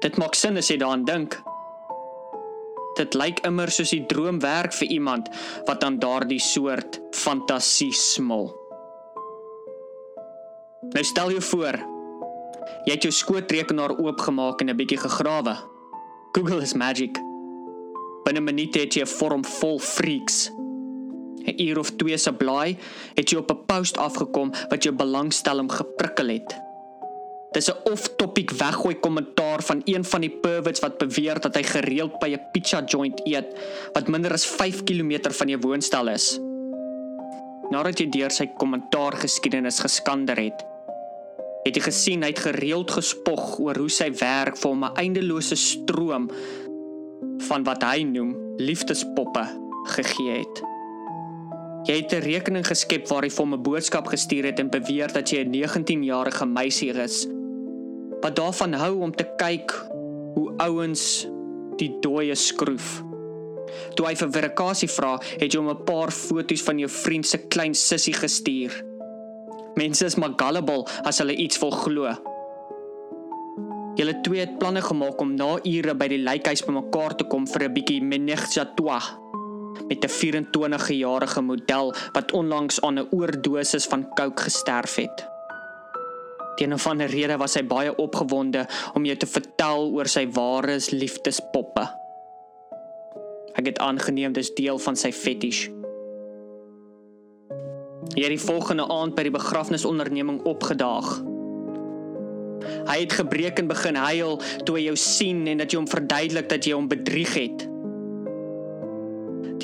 Dit maak sin as jy daaraan dink. Dit lyk immer soos die droomwerk vir iemand wat aan daardie soort fantasie smil. Nou stel jou voor, Jy het jou skootrekenaar oopgemaak en 'n bietjie gegrawe. Google is magic. Binne minute het jy 'n vorm vol freaks. 'n Uur of 2 se blaai het jy op 'n post afgekom wat jou belangstelling geprikkel het. Dis 'n off-topic weggooi kommentaar van een van die perverts wat beweer dat hy gereeld by 'n pizza joint eet wat minder as 5 km van jou woonstel is. Nadat jy deur sy kommentaar geskiedenis geskander het, Het jy gesien hy het gereeld gespog oor hoe sy werk vir 'n eindelose stroom van wat hy noem liefdespoppe gegee het. Jy het 'n rekening geskep waar hy vir hom 'n boodskap gestuur het en beweer dat jy 'n 19-jarige meisie is wat daarvan hou om te kyk hoe ouens die dooie skroef. Toe hy vir verifikasie vra, het jy hom 'n paar foto's van jou vriend se klein sussie gestuur. Mense is maar gullible as hulle iets wil glo. Julle twee het planne gemaak om na ure by die lijkhuis bymekaar te kom vir 'n bietjie menage à trois met 'n 24-jarige model wat onlangs aan 'n oordosis van coke gesterf het. Teen 'n van 'n rede was hy baie opgewonde om jou te vertel oor sy ware liefdespoppe. Ek het aangeneem dis deel van sy fetish. Hy het die volgende aand by die begrafnisonderneming opgedaag. Hy het gebreek en begin huil toe hy jou sien en dat jy hom verduidelik dat jy hom bedrieg het.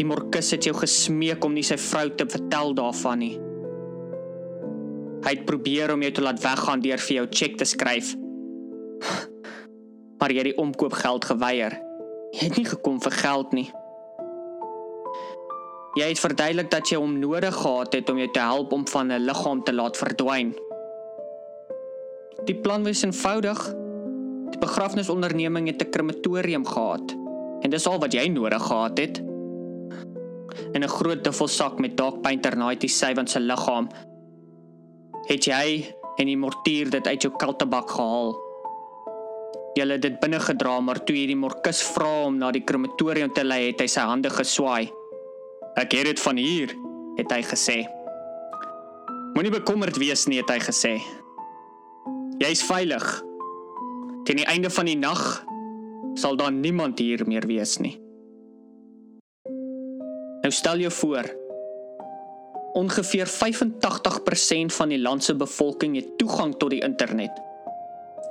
Die Morkus het jou gesmeek om nie sy vrou te vertel daarvan nie. Hy het probeer om jou te laat weggaan deur vir jou cheque te skryf. Maar jy het die omkoopgeld geweier. Jy het nie gekom vir geld nie. Jy het verduidelik dat jy hom nodig gehad het om jou te help om van 'n liggaam te laat verdwyn. Die plan was eenvoudig. Die begrafnisonderneming het 'n krematorium gehad en dis al wat jy nodig gehad het. In 'n groot duffelsak met Dark Painter 97 se liggaam het jy en die mortier dit uit jou kaltebak gehaal. Jy het dit binne gedra, maar toe jy die morkus vra om na die krematorium te lei, het hy sy hande geswaai. Ek het dit van hier, het hy gesê. Moenie bekommerd wees nie, het hy gesê. Jy's veilig. Teen die einde van die nag sal daar niemand hier meer wees nie. Nou stel jou voor. Ongeveer 85% van die land se bevolking het toegang tot die internet.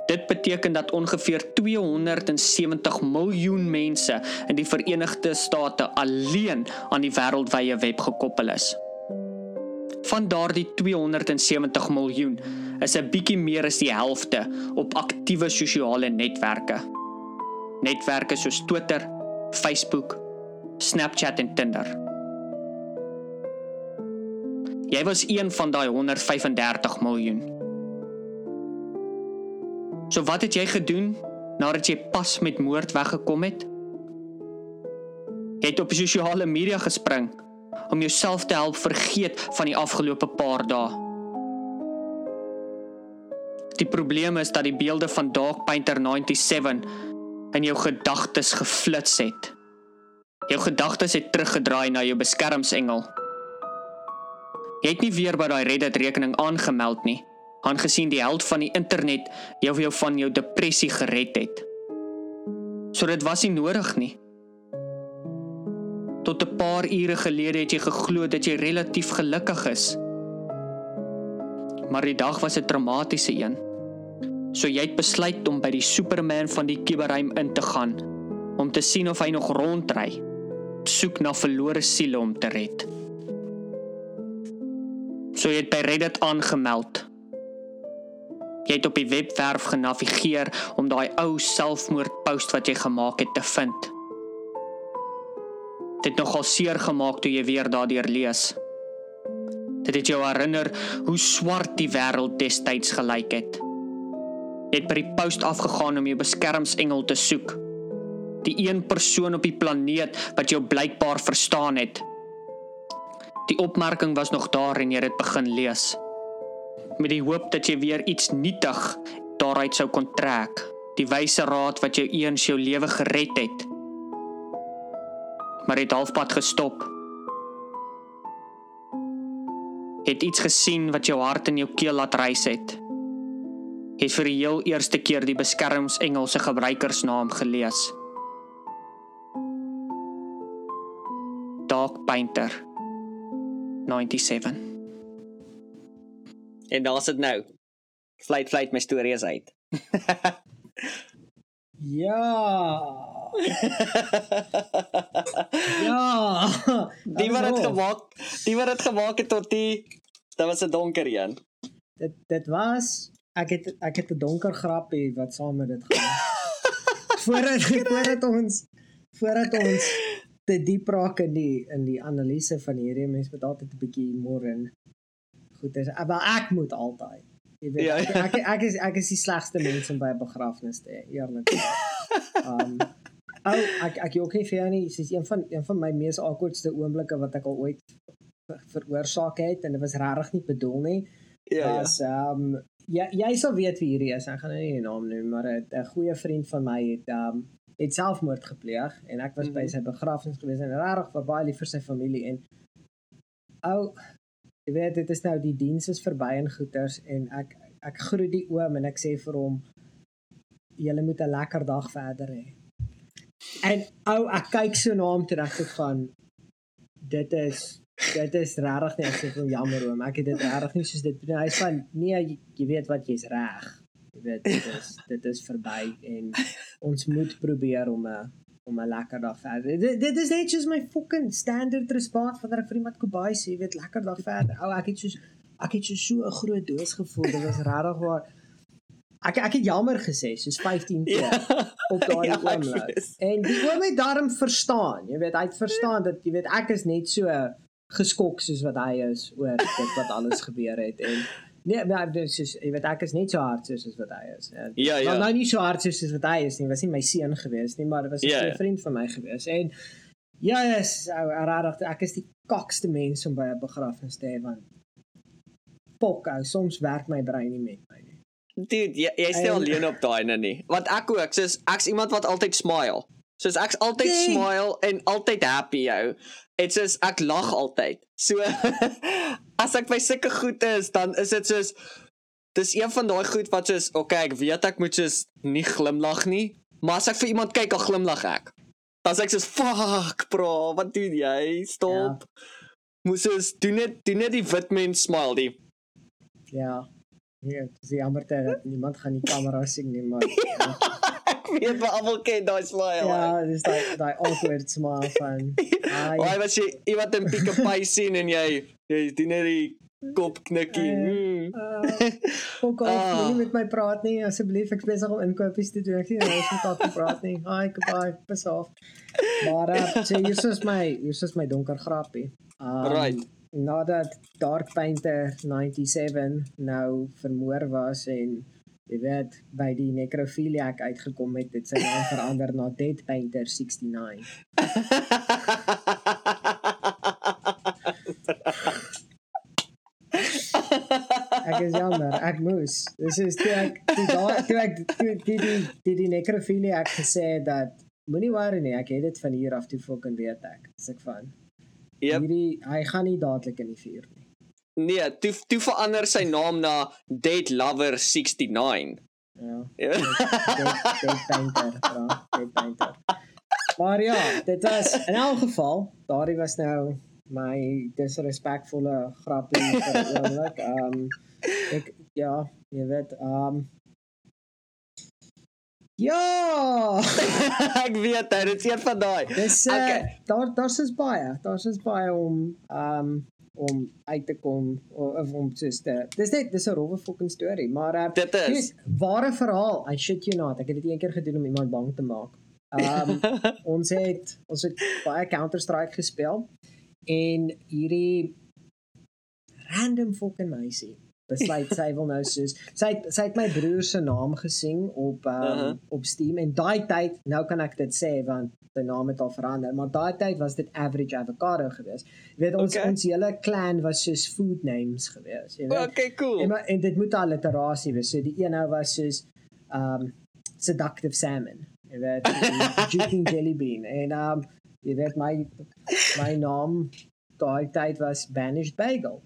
Dit beteken dat ongeveer 270 miljoen mense in die Verenigde State alleen aan die wêreldwye web gekoppel is. Van daardie 270 miljoen is 'n bietjie meer as die helfte op aktiewe sosiale netwerke. Netwerke soos Twitter, Facebook, Snapchat en Tinder. Jy was een van daai 135 miljoen. So wat het jy gedoen nadat jy pas met moord weggekom het? Jy het op sosiale media gespring om jouself te help vergeet van die afgelope paar dae. Die probleem is dat die beelde van Dark Painter 97 in jou gedagtes geflits het. Jou gedagtes het teruggedraai na jou beskermsengel. Jy het nie weer by daai Reddit rekening aangemeld nie, aangesien die held van die internet jou vir jou van jou depressie gered het. So dit was nie nodig nie. Tot 'n paar ure gelede het jy geglo dat jy relatief gelukkig is. Maar die dag was 'n traumatiese een. So jy het besluit om by die Superman van die kuberruim in te gaan om te sien of hy nog rondry. Soek na verlore siele om te red. So jy het by Reddit aangemeld. Jy het op die webwerf genavigeer om daai ou selfmoordpost wat jy gemaak het te vind. Dit het nogal seer gemaak toe jy weer daardeur lees. Dit het jou herinner hoe swart die wêreld destyds gelyk het. Jy het by die post afgegaan om jou beskermsengel te soek. Die een persoon op die planeet wat jou blykbaar verstaan het. Die opmerking was nog daar en jy het begin lees. Met die hoop dat jy weer iets nietig daaruit sou kon trek. Die wyse raad wat jou eens jou lewe gered het. Maar het halfpad gestop. Het iets gesien wat jou hart in jou keel laat reis het. Het vir die heel eerste keer die beskermingsengel se gebruikersnaam gelees. Dark Painter 97. En daar's dit nou. Fluit fluit my stories uit. Ja. ja. Die wat dit gemaak, die wat dit gemaak het tot die dit was 'n donker een. Dit dit was ek het ek het 'n donker grappie wat saam met dit gaan. voordat voordat ons voordat ons te diep raak in die in die analise van hierdie mens moet altyd 'n bietjie humor en goed is. Maar ek moet altyd. Jy weet Ja, ek, ja. ek ek is ek is die slegste mens om by 'n begrafnis te eerlik. Um ou ek ek jy ook nie vir jou nie, dis een van een van my mees awkwardste oomblikke wat ek al ooit ver- veroorsaak het en dit was regtig nie bedoel nie. Ja, ja. was um jy jy sal weet wie hierdie is. Ek gaan nou nie die naam noem, maar 'n goeie vriend van my het um het selfmoord gepleeg en ek was by Mhm. sy begrafnis gewees en regtig was baie lief vir sy familie en ou jy weet dit is nou die diens is verby en goeters en ek ek groet die oom en ek sê vir hom julle moet 'n lekker dag verder hê. En ou ek kyk so na hom ek sê van dit is dit is regtig nie ek sê vir jammer oom ek het dit regtig nie soos dit hy sê nee jy, jy weet wat jy's reg jy weet dit is dit is verby en ons moet probeer om 'n om 'n lekker dag verder dit, dit is net soos my fucking standard response wanneer ek vir iemand kobai sê jy weet lekker dag verder ou ek het soos ek het so so 'n groot doos gevoel dit was regtig waar ek ek het jammer gesê soos 15 keer Ja. op daardie Ja, oomblik. En die oom het daarom verstaan. Jy weet, hy het verstaan dat jy weet ek is net so geskok soos wat hy is oor dit wat alles gebeur het en nee, maar dis is jy weet ek is net so hard soos wat hy is. En, Ja, ja. Nou, nou nie so hard soos wat hy is nie. Was nie my seun gewees nie, maar was 'n Ja, ja. vriend van my gewees. En ja, yes, ou regtig ek is die kakste mens om by 'n begrafnis te hê want pok, ou, soms werk my brein nie met my nie. Dude, jy jy's nie En- alleen op daai nou nie. Want ek ook, soos ek's iemand wat altyd smile. Soos ek's altyd Nee. smile en altyd happy jou. En soos ek lag altyd. So as ek by sulke goed is, dan is dit soos dis een van daai goed wat soos okay, ek weet ek moet soos nie glimlag nie, maar as ek vir iemand kyk, dan glimlag ek. Dan sê ek soos fuck bro, wat doen jy? Stop. Moes soos doen net doen net die wit mens smile die. Ja. Ja, dis jammer dat niemand gaan die kamera sien nie, maar ja. Ek weet maar almal ken daai smile. Ja, dis daai daai awkward smile van ai. was jy iemand in Pick n Pay sien en jy jy doen net die kop knikkie. Eh, Mm. Ook al Ah. moenie met my praat nie asseblief, ek is besig om inkopies te doen. Ek sien jy nie dalk praat nie. Hi, goodbye, pas af. Maar uh, so hier is my hier is my donker grappie. Um, Right. Nadat Dark Painter 97 nou vermoor was en jy weet by die necrophiliac uitgekom het, het sy naam verander na Dead Painter 69. Ek is jammer, ek moes. Dis is toe ek toe daai toe ek toe die die die, die necrophilie ek gesê dat moenie worry nie, ek het dit van hier af toe fucking weet ek. Dis ek van. Yep. Hierdie hy gaan nie dadelik in die vuur nie. Nee, toe toe verander sy naam na Dead Lover 69. Ja. Ja. Dead, dead painter, ja, dead painter. Maar ja, dit was in elk geval, daardie was nou my disrespekvolle grappie vir oomblik. Um ek ja, jy weet, um Ja! ek weet dit, is een van daai. Dis uh, Okay. okay. daar daar's is baie. Daar's is baie om um om uit te kom of, om soos te Dis net dis 'n rowwe fucking storie, maar uh, Dit is. dis ware verhaal. I shit you not. Ek het dit een keer gedoen om iemand bang te maak. Um ons het ons het baie Counter-Strike gespeel en hierdie random fucking meisie besluit sy wil nou soos sy het, sy het my broer se naam gesien op um, uh Uh-huh. -huh. op Steam en daai tyd nou kan ek dit sê want sy naam het al verander maar daai tyd was dit average avocado geweest jy weet ons Okay. ons hele clan was soos food names geweest jy weet Okay, cool. en, maar, en dit moet alliterasie wees so die een nou was soos um seductive salmon jy weet juking jelly bean en um jy weet my my naam daai tyd was banished bagel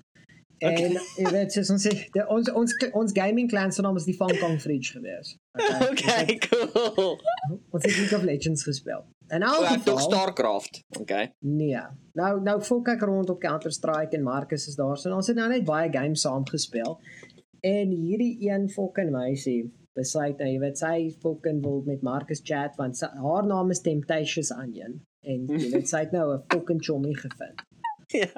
En Okay. jy weet soos ons sê die- ons ons ons gaming clan se naam is die Fang Kong Fridge gewees. Okay, cool. Ons het League of Legends gespeel. En nou ek dink Starcraft. Okay. Nee. Nou nou volk ek rond op Counter Strike en Marcus is daar. So ons het nou net baie games saam gespeel. En hierdie een fucking meisie besluit nou, jy weet sy fucking wil met Marcus chat want sy, haar naam is Temptations Onion en sy het nou 'n fucking chommy gevind. Ja.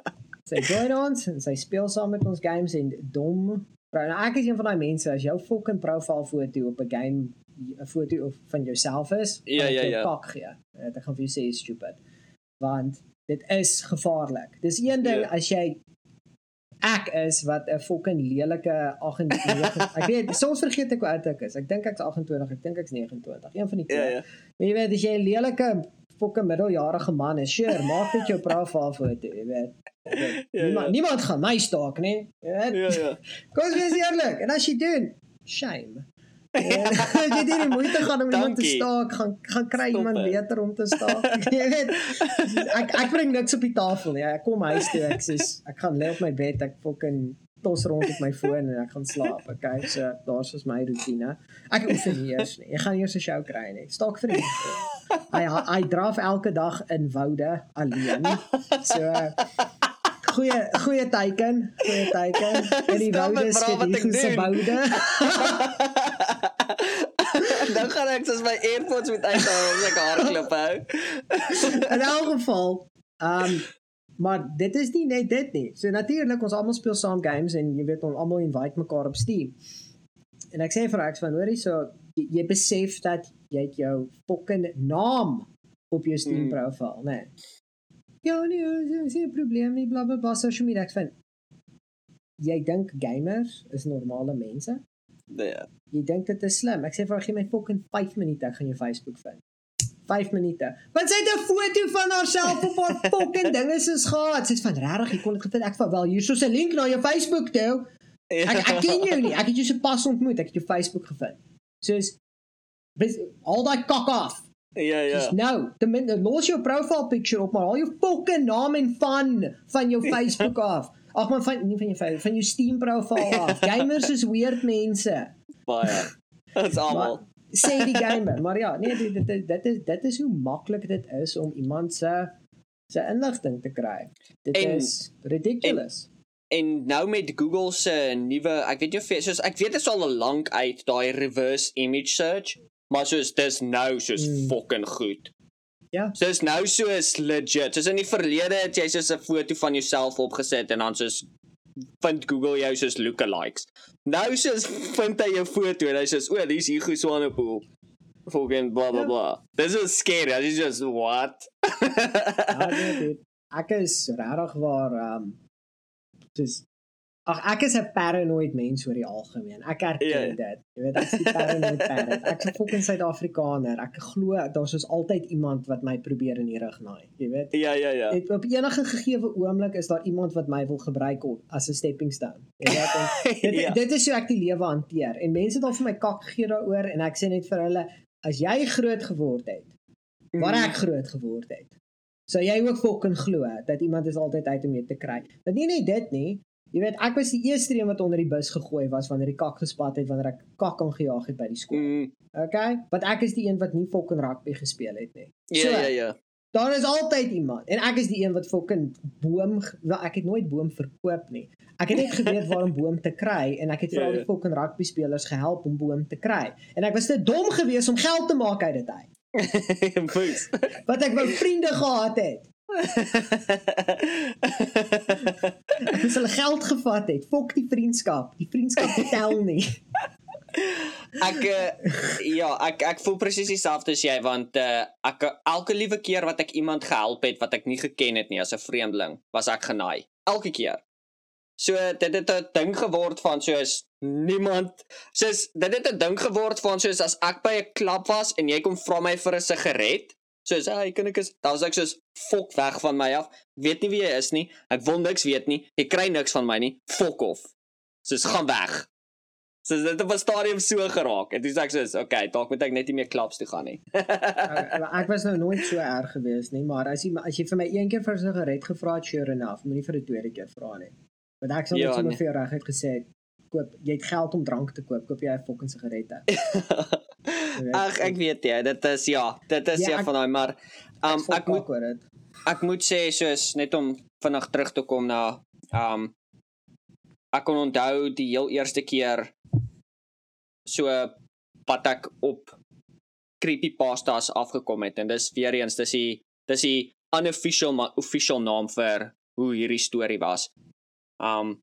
Sy join ons en sy speel saam met ons games en dom nou ek is een van daai mense as jou fucking profiel foto op 'n game 'n foto of van jouself is, Ja, ja, ja. Kak gee. Ek gaan vir jou sê is stupid. Want dit is gevaarlik. Dis een ding Ja. as jy ek is wat 'n fucking lelike 28 ek weet soms vergeet ek hoe oud ek is. Ek dink ek's 28, ek dink ek's 29. Een van die twee. Ja, ja. Maar jy weet as jy 'n lelike fucking middeljarige man is, sure, maak dit jou profiel foto, jy weet. Jy weet, Ja, ja. niemand, niemand gaan my stalk nie. Jy weet. Ja, ja. Kom wees eerlik. En as jy doen, shame. As jy dit nie moeite gaan om iemand te staak, gaan gaan kry Stop iemand beter om te staak. jy weet. Ek ek bring niks op die tafel nie. Ek kom huis toe, ek sê ek gaan lê op my bed, ek fucking tos rond op my foon en ek gaan slaap. Okay, so daar's is my roetine. Ek oefen nie eers nie. Jy gaan eers 'n show kry nie. Staak vir die Hy hy draf elke dag in woude alleen. So goeie goeie teiken, goeie teiken. In die woude ek se doen. woude. Dan gaan ek soos my AirPods met uithaal om ek hardloop hou. In elk geval, um maar dit is nie net dit nie. So natuurlik ons almal speel saam games en jy weet ons almal invite mekaar op Steam. En ek sê vir Rex van hoorie so jy, jy besef dat jy jou fucking naam op jou Steam Mm. profiel, né? Nee. Ja, nee, dis nie 'n probleem nie, bla bla bla social media ek van jy dink gamers is normale mense? Nee. Jy dink dit is slim. Ek sê vir haar gee my fucking 5 minute ek gaan jou Facebook vind. 5 minute. Want sy het 'n foto van haarself op haar fucking dinge soos gehad. Sy's van regtig, jy kon dit gevind. Ek van wel, hier's so 'n link na jou Facebook toe. Ek ek ken jou nie. Ek het jou se pas ontmoet. Ek het jou Facebook gevind. Soos al daai kak af. Ja, ja. Dis nou, ten minste los jou profile picture op maar al jou fucking naam en van van jou Facebook af. Ag man van nie van jou van jou Steam profiel af. Gamers is weird mense. Baie. Dit's almal. Sê die gamer, maar ja, nee dit dit dit, dit is dit is hoe maklik dit is om iemand se se inligting te kry. Dit En- is ridiculous. En nou met Google se nuwe, ek weet nie of jy soos ek weet dit is al lank uit daai reverse image search, maar soos dis nou soos Mm. fucking goed. Ja. Soos nou soos legit. Soos in die verlede het jy soos 'n foto van jouself opgesit en dan soos vind Google jou soos lookalikes. Nou soos vind hy jou foto en hy sê, "O, dis Hugo Swanepoel." Fucking blah blah Ja. blah. This is scary. It's just what? ja, nee, ek is regtig waar um, dis Ag ek is 'n paranoid mens oor die algemeen. Ek erken Ja, ja. dit. Jy weet ek's die paranoid parent. Ek's 'n fucking Suid-Afrikaner. Ek glo daar's soos altyd iemand wat my probeer in die rug naai. Jy weet. ja, ja, ja. Ek, op enige gegeewe oomblik is daar iemand wat my wil gebruik op, as 'n stepping stone. Jy weet en dit ja. dit is hoe ek die lewe hanteer. En mense het al vir my kak gegee daaroor en ek sê net vir hulle as jy groot geword het, waar Mhm. ek groot geword het, sou jy ook fucking glo dat iemand is altyd uit om jou te kry. Maar nie net dit nie. Jy weet, ek was die eerste een wat onder die bus gegooi was wanneer die kak gespat het wanneer ek kak aangejaag het by die skool. Mm, Okay? Want ek is die een wat nie fucking rugby gespeel het nie. ja, ja, ja. Daar is altyd iemand en ek is die een wat fucking boom wel ek het nooit boom verkoop nie. Ek het net geweet waar om boom te kry en ek het vir Ja, al die ja. fucking rugby spelers gehelp om boom te kry. En ek was te dom geweest om geld te maak uit dit uit. Boos. Wat ek wou vriende gehad het. Ek moes hulle geld gevat het. Fok die vriendskap. Die vriendskap tel nie. ek uh, ja, ek ek voel presies dieselfde as jy want uh, ek elke liewe keer wat ek iemand gehelp het wat ek nie geken het nie as 'n vreemdeling, was ek genaai. Elke keer. So dit het 'n ding geword van soos niemand soos dit het 'n ding geword van soos as ek by 'n klub was en jy kom vra my vir 'n sigaret, soos hey, kan ek is dan was ek soos fok weg van my af. Weet nie wie jy is nie. Ek wil niks weet nie. Jy kry niks van my nie. Fok off. Soos gaan weg. So dit het op 'n stadium so geraak. En toe sê ek soos, okay, dalk moet ek net nie meer klubs toe gaan nie. ek, ek was nou nooit so erg geweest nie, maar as jy as jy vir my een keer vir 'n sigaret gevra het, sure enough, moenie vir 'n tweede keer vra nie. Want ek sal net Ja, sommer nee. vir jou reguit gesê het, koop jy het geld om drank te koop, koop jy 'n fucking sigarette. Ag, ek weet jy, dit is ja, dit is Ja, ja, ek- van daai maar um, voel ek moet oor dit. ek moet sê soos net om vinnig terug te kom na um ek kon onthou die heel eerste keer so wat ek op creepypastas afgekom het en dis weer eens dis die dis die unofficial maar official naam vir hoe hierdie storie was. Um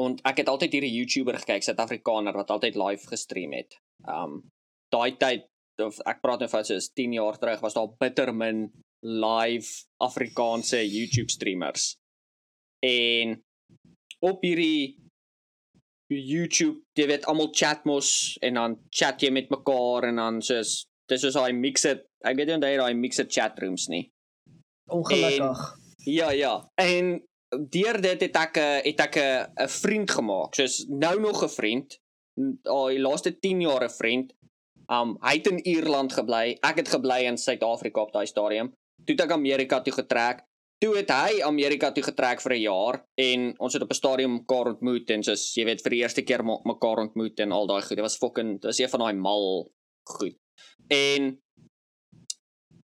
want ek het altyd hierdie YouTuber gekyk, Suid-Afrikaner wat altyd live gestream het. Um daai tyd of ek praat nou van so 10 jaar terug was daar bitter min live Afrikaanse YouTube streamers. En op hierdie YouTube, jy weet almal chat mos en dan chat jy met mekaar en dan soos dis soos daai mixed ek weet nie hoe daai mixed chat rooms nie. Ongelukkig. En, ja, ja. En deur dit het ek het ek 'n vriend gemaak. Soos nou nog 'n vriend. Al die laaste 10 jaar 'n vriend. Um hy het in Ierland gebly. Ek het gebly in Suid-Afrika op daai stadium. Toe het ek Amerika toe getrek. Toe het hy Amerika toe getrek vir 'n jaar en ons het op 'n stadium mekaar ontmoet en soos jy weet vir die eerste keer mekaar ontmoet en al daai goed. Dit was fucking dit was een van daai mal goed. En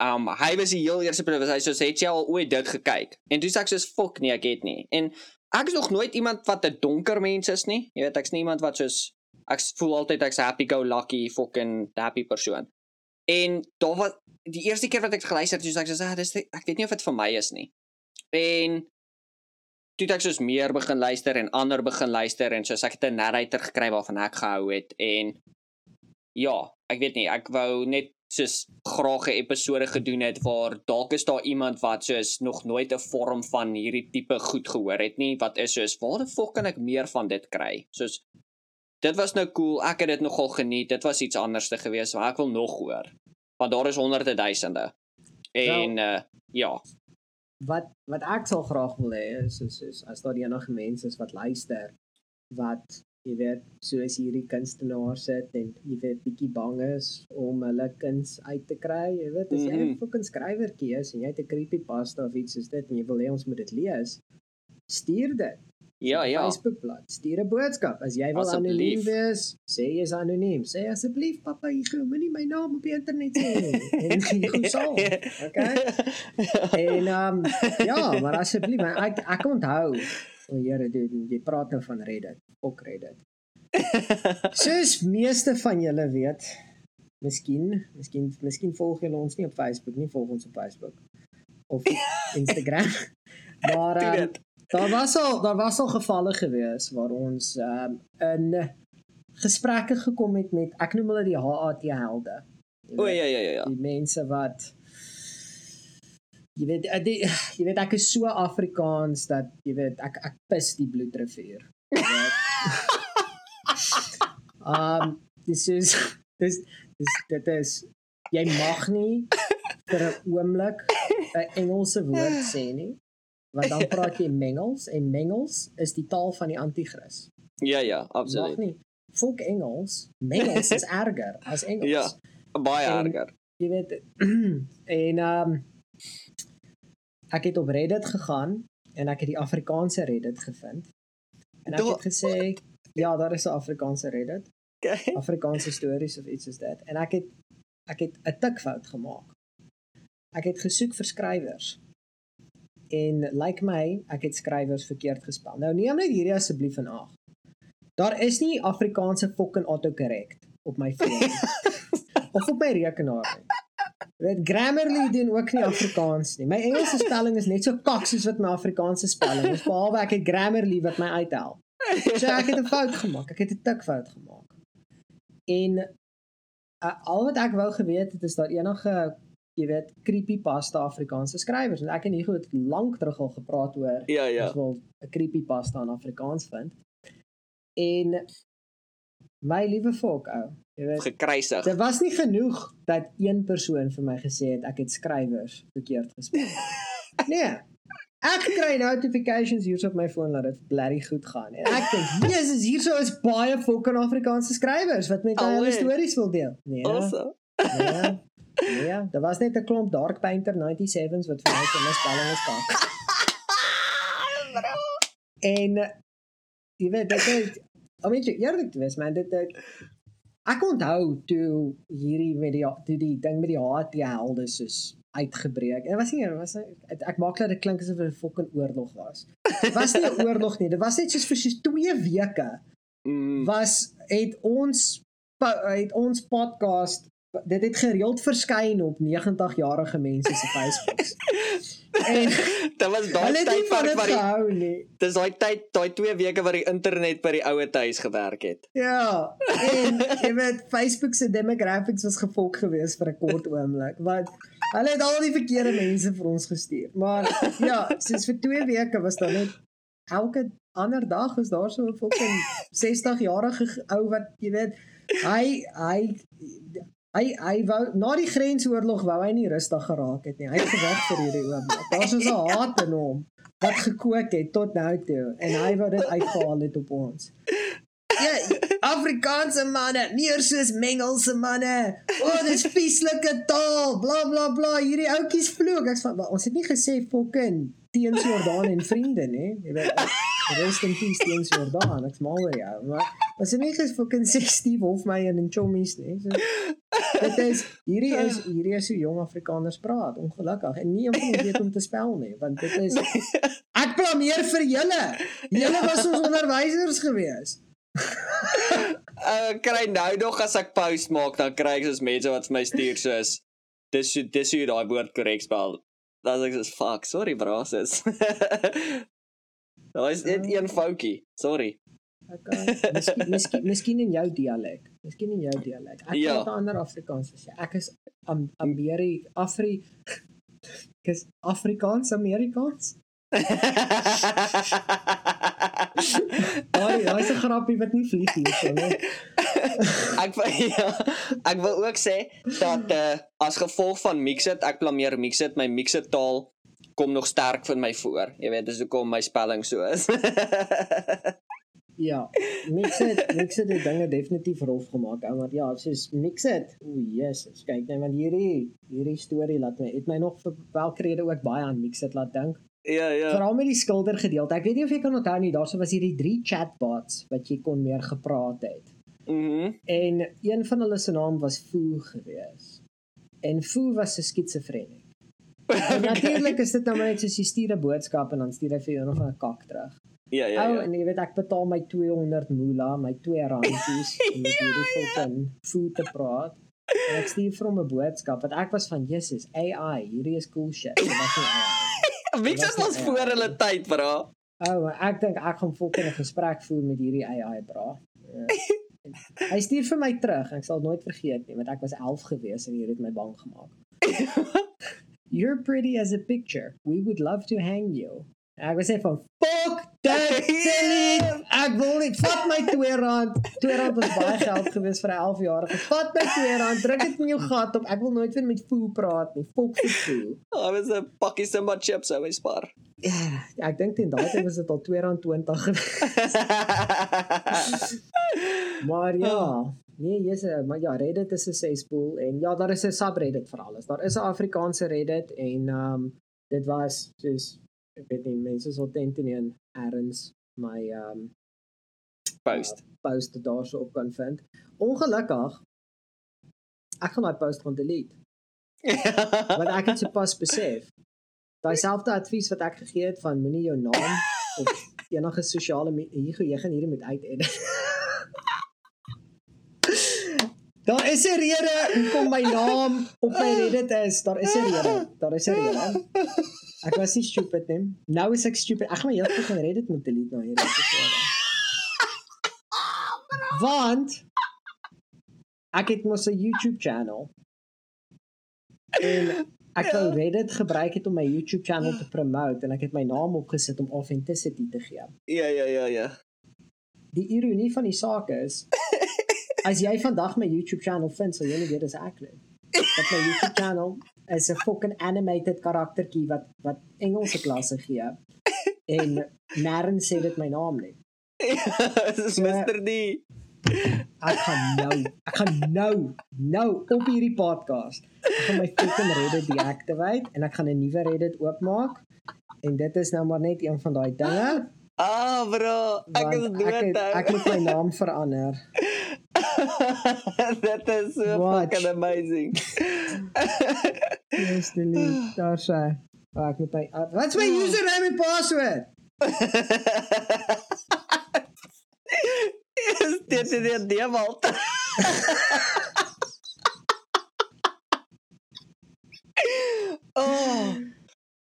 um hy was die heel eerste persoon wat hy sê het jy al ooit dit gekyk? En toe sê ek soos fuck nee, ek het nie. En ek is nog nooit iemand wat 'n donker mens is nie. Jy weet ek's nie iemand wat soos ek voel altyd ek's happy go lucky fucking happy persoon. En daar was die eerste keer wat ek geluister het, toe sê ek soos ah, dis ek weet nie of dit vir my is nie. En toe ek soos meer begin luister en ander begin luister en soos ek het 'n narrator gekry waarvan ek gehou het en ja, ek weet nie, ek wou net soos graag 'n episode gedoen het waar dalk is daar iemand wat soos nog nooit 'n vorm van hierdie tipe goed gehoor het nie wat is soos waar die fok kan ek meer van dit kry? Soos dit was nou cool ek het dit nogal geniet dit was iets anderste geweest maar ek wil nog hoor want daar is honderde duisende. En well, uh, ja. wat wat ek sal graag wil hê is soos, soos as daar enige mense is wat luister wat jy weet soos hierdie kunstenaars sit en jy weet bietjie bang is om hulle kuns uit te kry jy weet as jy 'n fucking skrywertjie is en jy het 'n creepy pasta of iets soos dit en jy wil hê ons moet dit lees stuur dit. Ja ja. Facebook bladsy stuur 'n boodskap. As jy wil anoniem wees sê jy is anoniem. Sê asseblief pappa jy gou moenie my naam op die internet sê en jy goed sal okay en um, ja maar asseblief ek ek onthou O Here, jy praat nou van Reddit, ook Reddit. Soos meeste van julle weet, miskien, miskien, miskien volg julle ons nie op Facebook nie, volg ons op Facebook of Instagram. maar um, daar was al daar was al gevalle gewees waar ons um, in gesprekke gekom het met ek noem hulle die HAT helde. O ja ja ja ja. Die mense wat jy weet eh, die, jy weet ek is so Afrikaans dat jy weet ek ek pis die bloedrivier. um dis is dis dis dit is jy mag nie vir 'n oomblik 'n Engelse woord sê nie want dan praat jy mengels en mengels is die taal van die anti-kris. Ja ja, absoluut. Mag nie. Volk Engels, mengels is erger as Engels. Ja, baie en, erger. Jy weet en um ek het op Reddit gegaan en ek het die Afrikaanse Reddit gevind. En ek het gesê ja, daar is 'n Afrikaanse Reddit. Okay. Afrikaanse stories of iets soos dit. En ek het ek het 'n tikfout gemaak. Ek het gesoek vir skrywers. En lyk like my, ek het skrywers verkeerd gespel. Nou neem net hierdie asseblief in ag. Daar is nie Afrikaanse fucking autocorrect op my foon of op my rekenaar nie. Weet Grammarly doen ook nie Afrikaans nie. My Engelse spelling is net so kak soos wat my Afrikaanse spelling is, behalwe ek het Grammarly wat my uithelp. So ek het 'n fout gemaak. Ek het 'n tikfout gemaak. En uh, al wat ek wou geweet het is daar enige jy weet creepypasta Afrikaanse skrywers en ek en Hugo het lank terug al gepraat oor ja ja. Ons wil 'n creepypasta in Afrikaans vind. En my liewe volk ou, jy weet gekruisig. Dit was nie genoeg dat een persoon vir my gesê het ek het skrywers verkeerd gespel. nee. Ek kry notifications hier op my foon dat dit blerry goed gaan. En ek dink, Jesus, hierso is baie fucking Afrikaanse skrywers wat met hulle stories wil deel. Nee. Awesome. Nee. Nee, daar was net 'n klomp Dark Painter 97s wat vir my se misspelling is kak. en jy weet, dit is I mean, eerlik te wees, man, dit dit ek onthou toe hierdie met die toe die ding met die HT helde soos uitgebreek. Dit was nie was ek, ek maak dat dit klink asof dit 'n fucking oorlog was. Dit was nie 'n oorlog nie. Dit was net soos vir soos 2 weke. Mm. Was het ons het ons podcast dit het gereeld verskyn op 90 jarige mense se Facebook. En Dit was daai nie van waar die gehou nie. dis daai tyd, daai 2 weke waar die internet by die ouer huis gewerk het. Ja, en jy weet Facebook se demographics was gefok geweest vir 'n kort oomblik, want hulle het al die verkeerde mense vir ons gestuur. Maar ja, soos vir 2 weke was daar net elke ander dag is daar so 'n fucking 60-jarige ou wat jy weet, hy hy hy hy wou na die grensoorlog wou hy nie rustig geraak het nie. Hy het gewag vir hierdie oomblik. Daar's so 'n haat in hom wat gekook het tot nou toe en hy wou dit uitgehaal het op ons. Ja, Afrikaanse manne, meer soos Mengelse manne. O, oh, dis vieslike taal, bla bla bla. Hierdie ouetjies vloek. Ek sê ons het nie gesê fucking teens Jordaan en vriende nie. Jy weet, rest in peace teens Jordaan. Ek's mal oor jou, maar ons het nie sê Steve Hofmeyer en Chommies nie. So, dit is hierdie is hierdie is hoe jong Afrikaners praat, ongelukkig. En nie van ons weet om te spel nie, want dit is Ek blameer vir julle. Julle was ons onderwysers geweest. Uh kry nou nog as ek post maak, dan kry ek soos mense wat vir my stuur soos dis dis hoe jy daai woord korrek spel. Dan sê ek soos fuck, sorry bro, sis. Daai is net een foutjie. Sorry. Okay. Miskien miskien miskien in jou dialek. Miskien in jou dialek. Ek Ja. praat 'n ander Afrikaans as jy. Ek is am Ameri Afri Ek is Afrikaans Amerikaans. Daai daai is 'n grappie wat nie vlieg hier so nie. ek wil ja, ek wil ook sê dat uh, as gevolg van Mixit, ek blameer Mixit, my Mixit taal kom nog sterk van my voor. Jy weet, dis hoekom my spelling so is. Ja, mix it, mix it het dinge definitief rof gemaak, ou, maar ja, soos mix it. O, Jesus, kyk net want hierdie hierdie storie laat my het my nog vir welke rede ook baie aan mix it laat dink. ja, ja. Veral met die skilder gedeelte. Ek weet nie of jy kan onthou nie, daarso was hierdie drie chatbots wat jy kon meer gepraat het. Mhm. En een van hulle se naam was Foo gewees. En Foo was 'n skitsofreniek. En natuurlik is dit nou maar net soos jy stuur 'n boodskap en dan stuur hy vir jou nog 'n kak terug. Ja, ja, Ou ja. en jy weet ek betaal my 200 moola, my 2 randjies om met hierdie fucking Foo te praat. En ek stuur vir hom 'n boodskap wat ek was van Jesus, AI, hierdie is cool shit. AI. Mixit was voor hulle tyd. Oh, maar ek dink ek gaan fucking 'n gesprek voer met hierdie AI bra. Ja. Hy stuur vir my terug. Ek sal nooit vergeet nie, want ek was 11 gewees en hier het my bang gemaak. You're pretty as a picture. We would love to hang you. Ek was sê van fuck that silly. Ek wil net vat my 2 rand. 2 rand was baie geld gewees vir 'n 11 jarige. Vat my 2 rand, druk dit in jou gat op. Ek wil nooit weer met Foo praat nie. Fuck vir Foo. Hy was 'n pakkie Simba chips ou hy spaar. Ja, ek dink teen daai tyd was dit al 2 rand 20 gewees. Maar ja, nee, jy's maar ja, Reddit is 'n cesspool en ja, daar is 'n subreddit vir alles. Daar is 'n Afrikaanse Reddit en ehm um, dit was soos ek weet nie mense sal tent nie en erns my ehm um, Post. post daarso op kan vind. Ongelukkig ek gaan daai post gaan delete want ek het sopas besef daai selfde advies wat ek gegee het van moenie jou naam of enige sosiale me- hier jy gaan hierdie moet uitedit. Daar is 'n rede hoekom my naam op my Reddit is. Daar is 'n rede. Daar is 'n rede. Ek was nie stupid nie. Nou is ek stupid. Ek gaan my hele begin Reddit moet delete nou hierdie episode. Want ek het mos 'n YouTube channel. En ek wou Reddit gebruik het om my YouTube channel te promote en ek het my naam opgesit om authenticity te gee. Ja, ja, ja, ja. Die ironie van die saak is as jy vandag my YouTube channel vind, sal jy nie weet dis ek nie. Dat my YouTube channel is 'n fucking animated karaktertjie wat wat Engelse klasse gee. En nêrens sê dit my naam nie. Dis So- Mr. D. Ek gaan nou, ek gaan nou, nou op hierdie podcast. Ek gaan my fucking Reddit deactivate en ek gaan 'n nuwe Reddit oopmaak. En dit is nou maar net een van daai dinge. Ah, bro, ek want is ek, dood. het, ek moet my naam verander. That is so Watch. fucking amazing. Yes, delete. Daar sê. Oh, ek moet my uh, Wat's my username en password? Is dit dit die walt? Oh.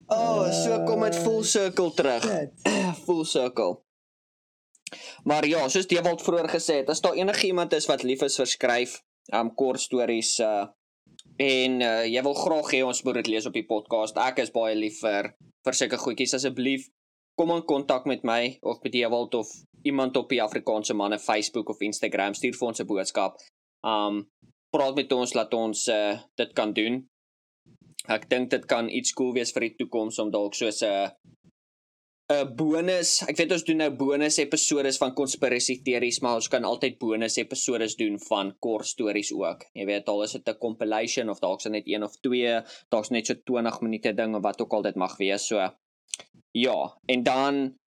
Oh, so kom dit full circle terug. full circle. Maar ja, soos Dewald vroeër gesê het, as daar enigiemand is wat lief is vir skryf, um kort stories uh en uh, jy wil graag hê ons moet dit lees op die podcast. Ek is baie lief vir vir sulke goedjies. Asseblief kom in kontak met my of met Dewald of iemand op die Afrikaanse manne Facebook of Instagram stuur vir ons 'n boodskap. Um praat met ons laat ons uh, dit kan doen. Ek dink dit kan iets cool wees vir die toekoms om dalk so 'n 'n bonus. Ek weet ons doen nou bonus episode van conspiracy theories, maar ons kan altyd bonus episode doen van kort stories ook. Jy weet al is dit 'n compilation of dalk se net een of twee, dalk's net so 20 minute ding of wat ook al dit mag wees. So ja, en dan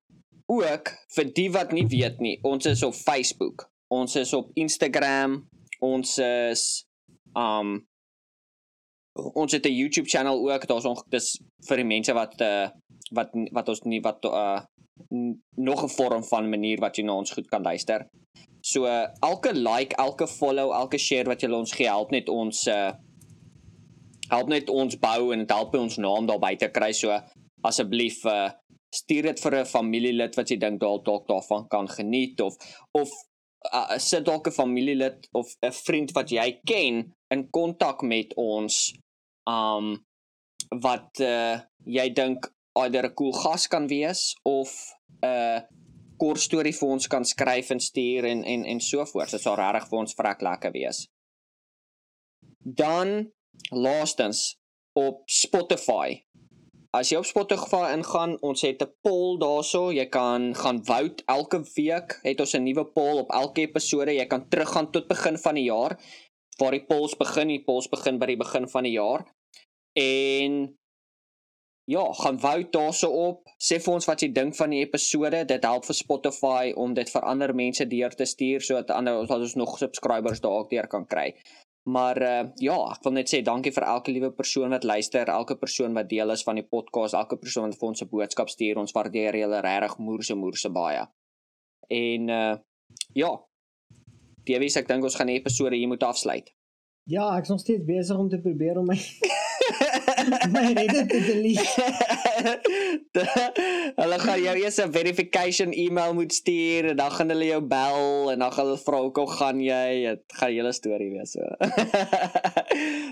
ook vir die wat nie weet nie, ons is op Facebook. Ons is op Instagram. Ons is um ons het 'n YouTube channel ook. Daar's ons dis vir die mense wat uh wat wat ons nie wat uh nog 'n vorm van manier wat jy na ons goed kan luister. So uh, elke like, elke follow, elke share wat jy ons gee, help net ons uh help net ons bou en dit help ons naam daar buite kry. So asseblief uh stuur dit vir 'n familielid wat jy dink dalk dalk daarvan kan geniet of of uh, sit dalk 'n familielid of 'n vriend wat jy ken in kontak met ons um wat uh, jy dink either 'n cool gas kan wees of 'n uh, kort storie vir ons kan skryf en stuur en en en so voort. Dit sal regtig vir ons vrek lekker wees. Dan laastens op Spotify. As jy op Spotify ingaan, ons het 'n poll daarso. Jy kan gaan vote elke week. Het ons 'n nuwe poll op elke episode. Jy kan teruggaan tot begin van die jaar waar die polls begin. Die polls begin by die begin van die jaar. En ja, gaan vote daarso op. Sê vir ons wat jy dink van die episode. Dit help vir Spotify om dit vir ander mense deur te stuur sodat ander ons nog subscribers daar ook deur kan kry. Maar uh, ja, ek wil net sê dankie vir elke liewe persoon wat luister, elke persoon wat deel is van die podcast, elke persoon wat vir ons 'n boodskap stuur. Ons waardeer julle regtig moerse moerse baie. En uh ja. Dewies, ek dink ons gaan die episode hier moet afsluit. Ja, ek is nog steeds besig om te probeer om my my rede te delete. hulle gaan jou eers 'n verification e-mail moet stuur en dan gaan hulle jou bel en dan gaan hulle vra hoe gaan jy? Dit gaan 'n hele storie wees so.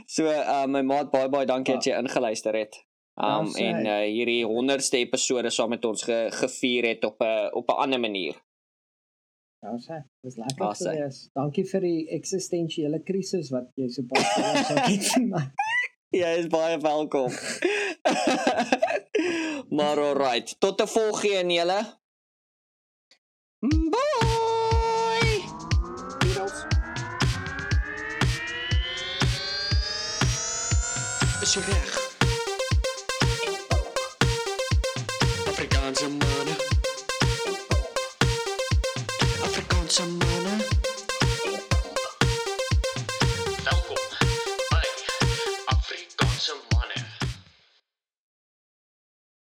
so, uh, my maat baie baie dankie dat jy ingeluister het. Um ja, en uh, hierdie 100ste episode saam met ons ge gevier het op 'n op 'n ander manier. Ja, sê, dis lekker gewees. Dankie vir die eksistensiële krisis wat jy so pas het. Jy is baie welkom. maar alright, tot 'n volgende julle. Bye. Toodles. Is jy reg? Afrikaanse manne. Afrikaanse manne.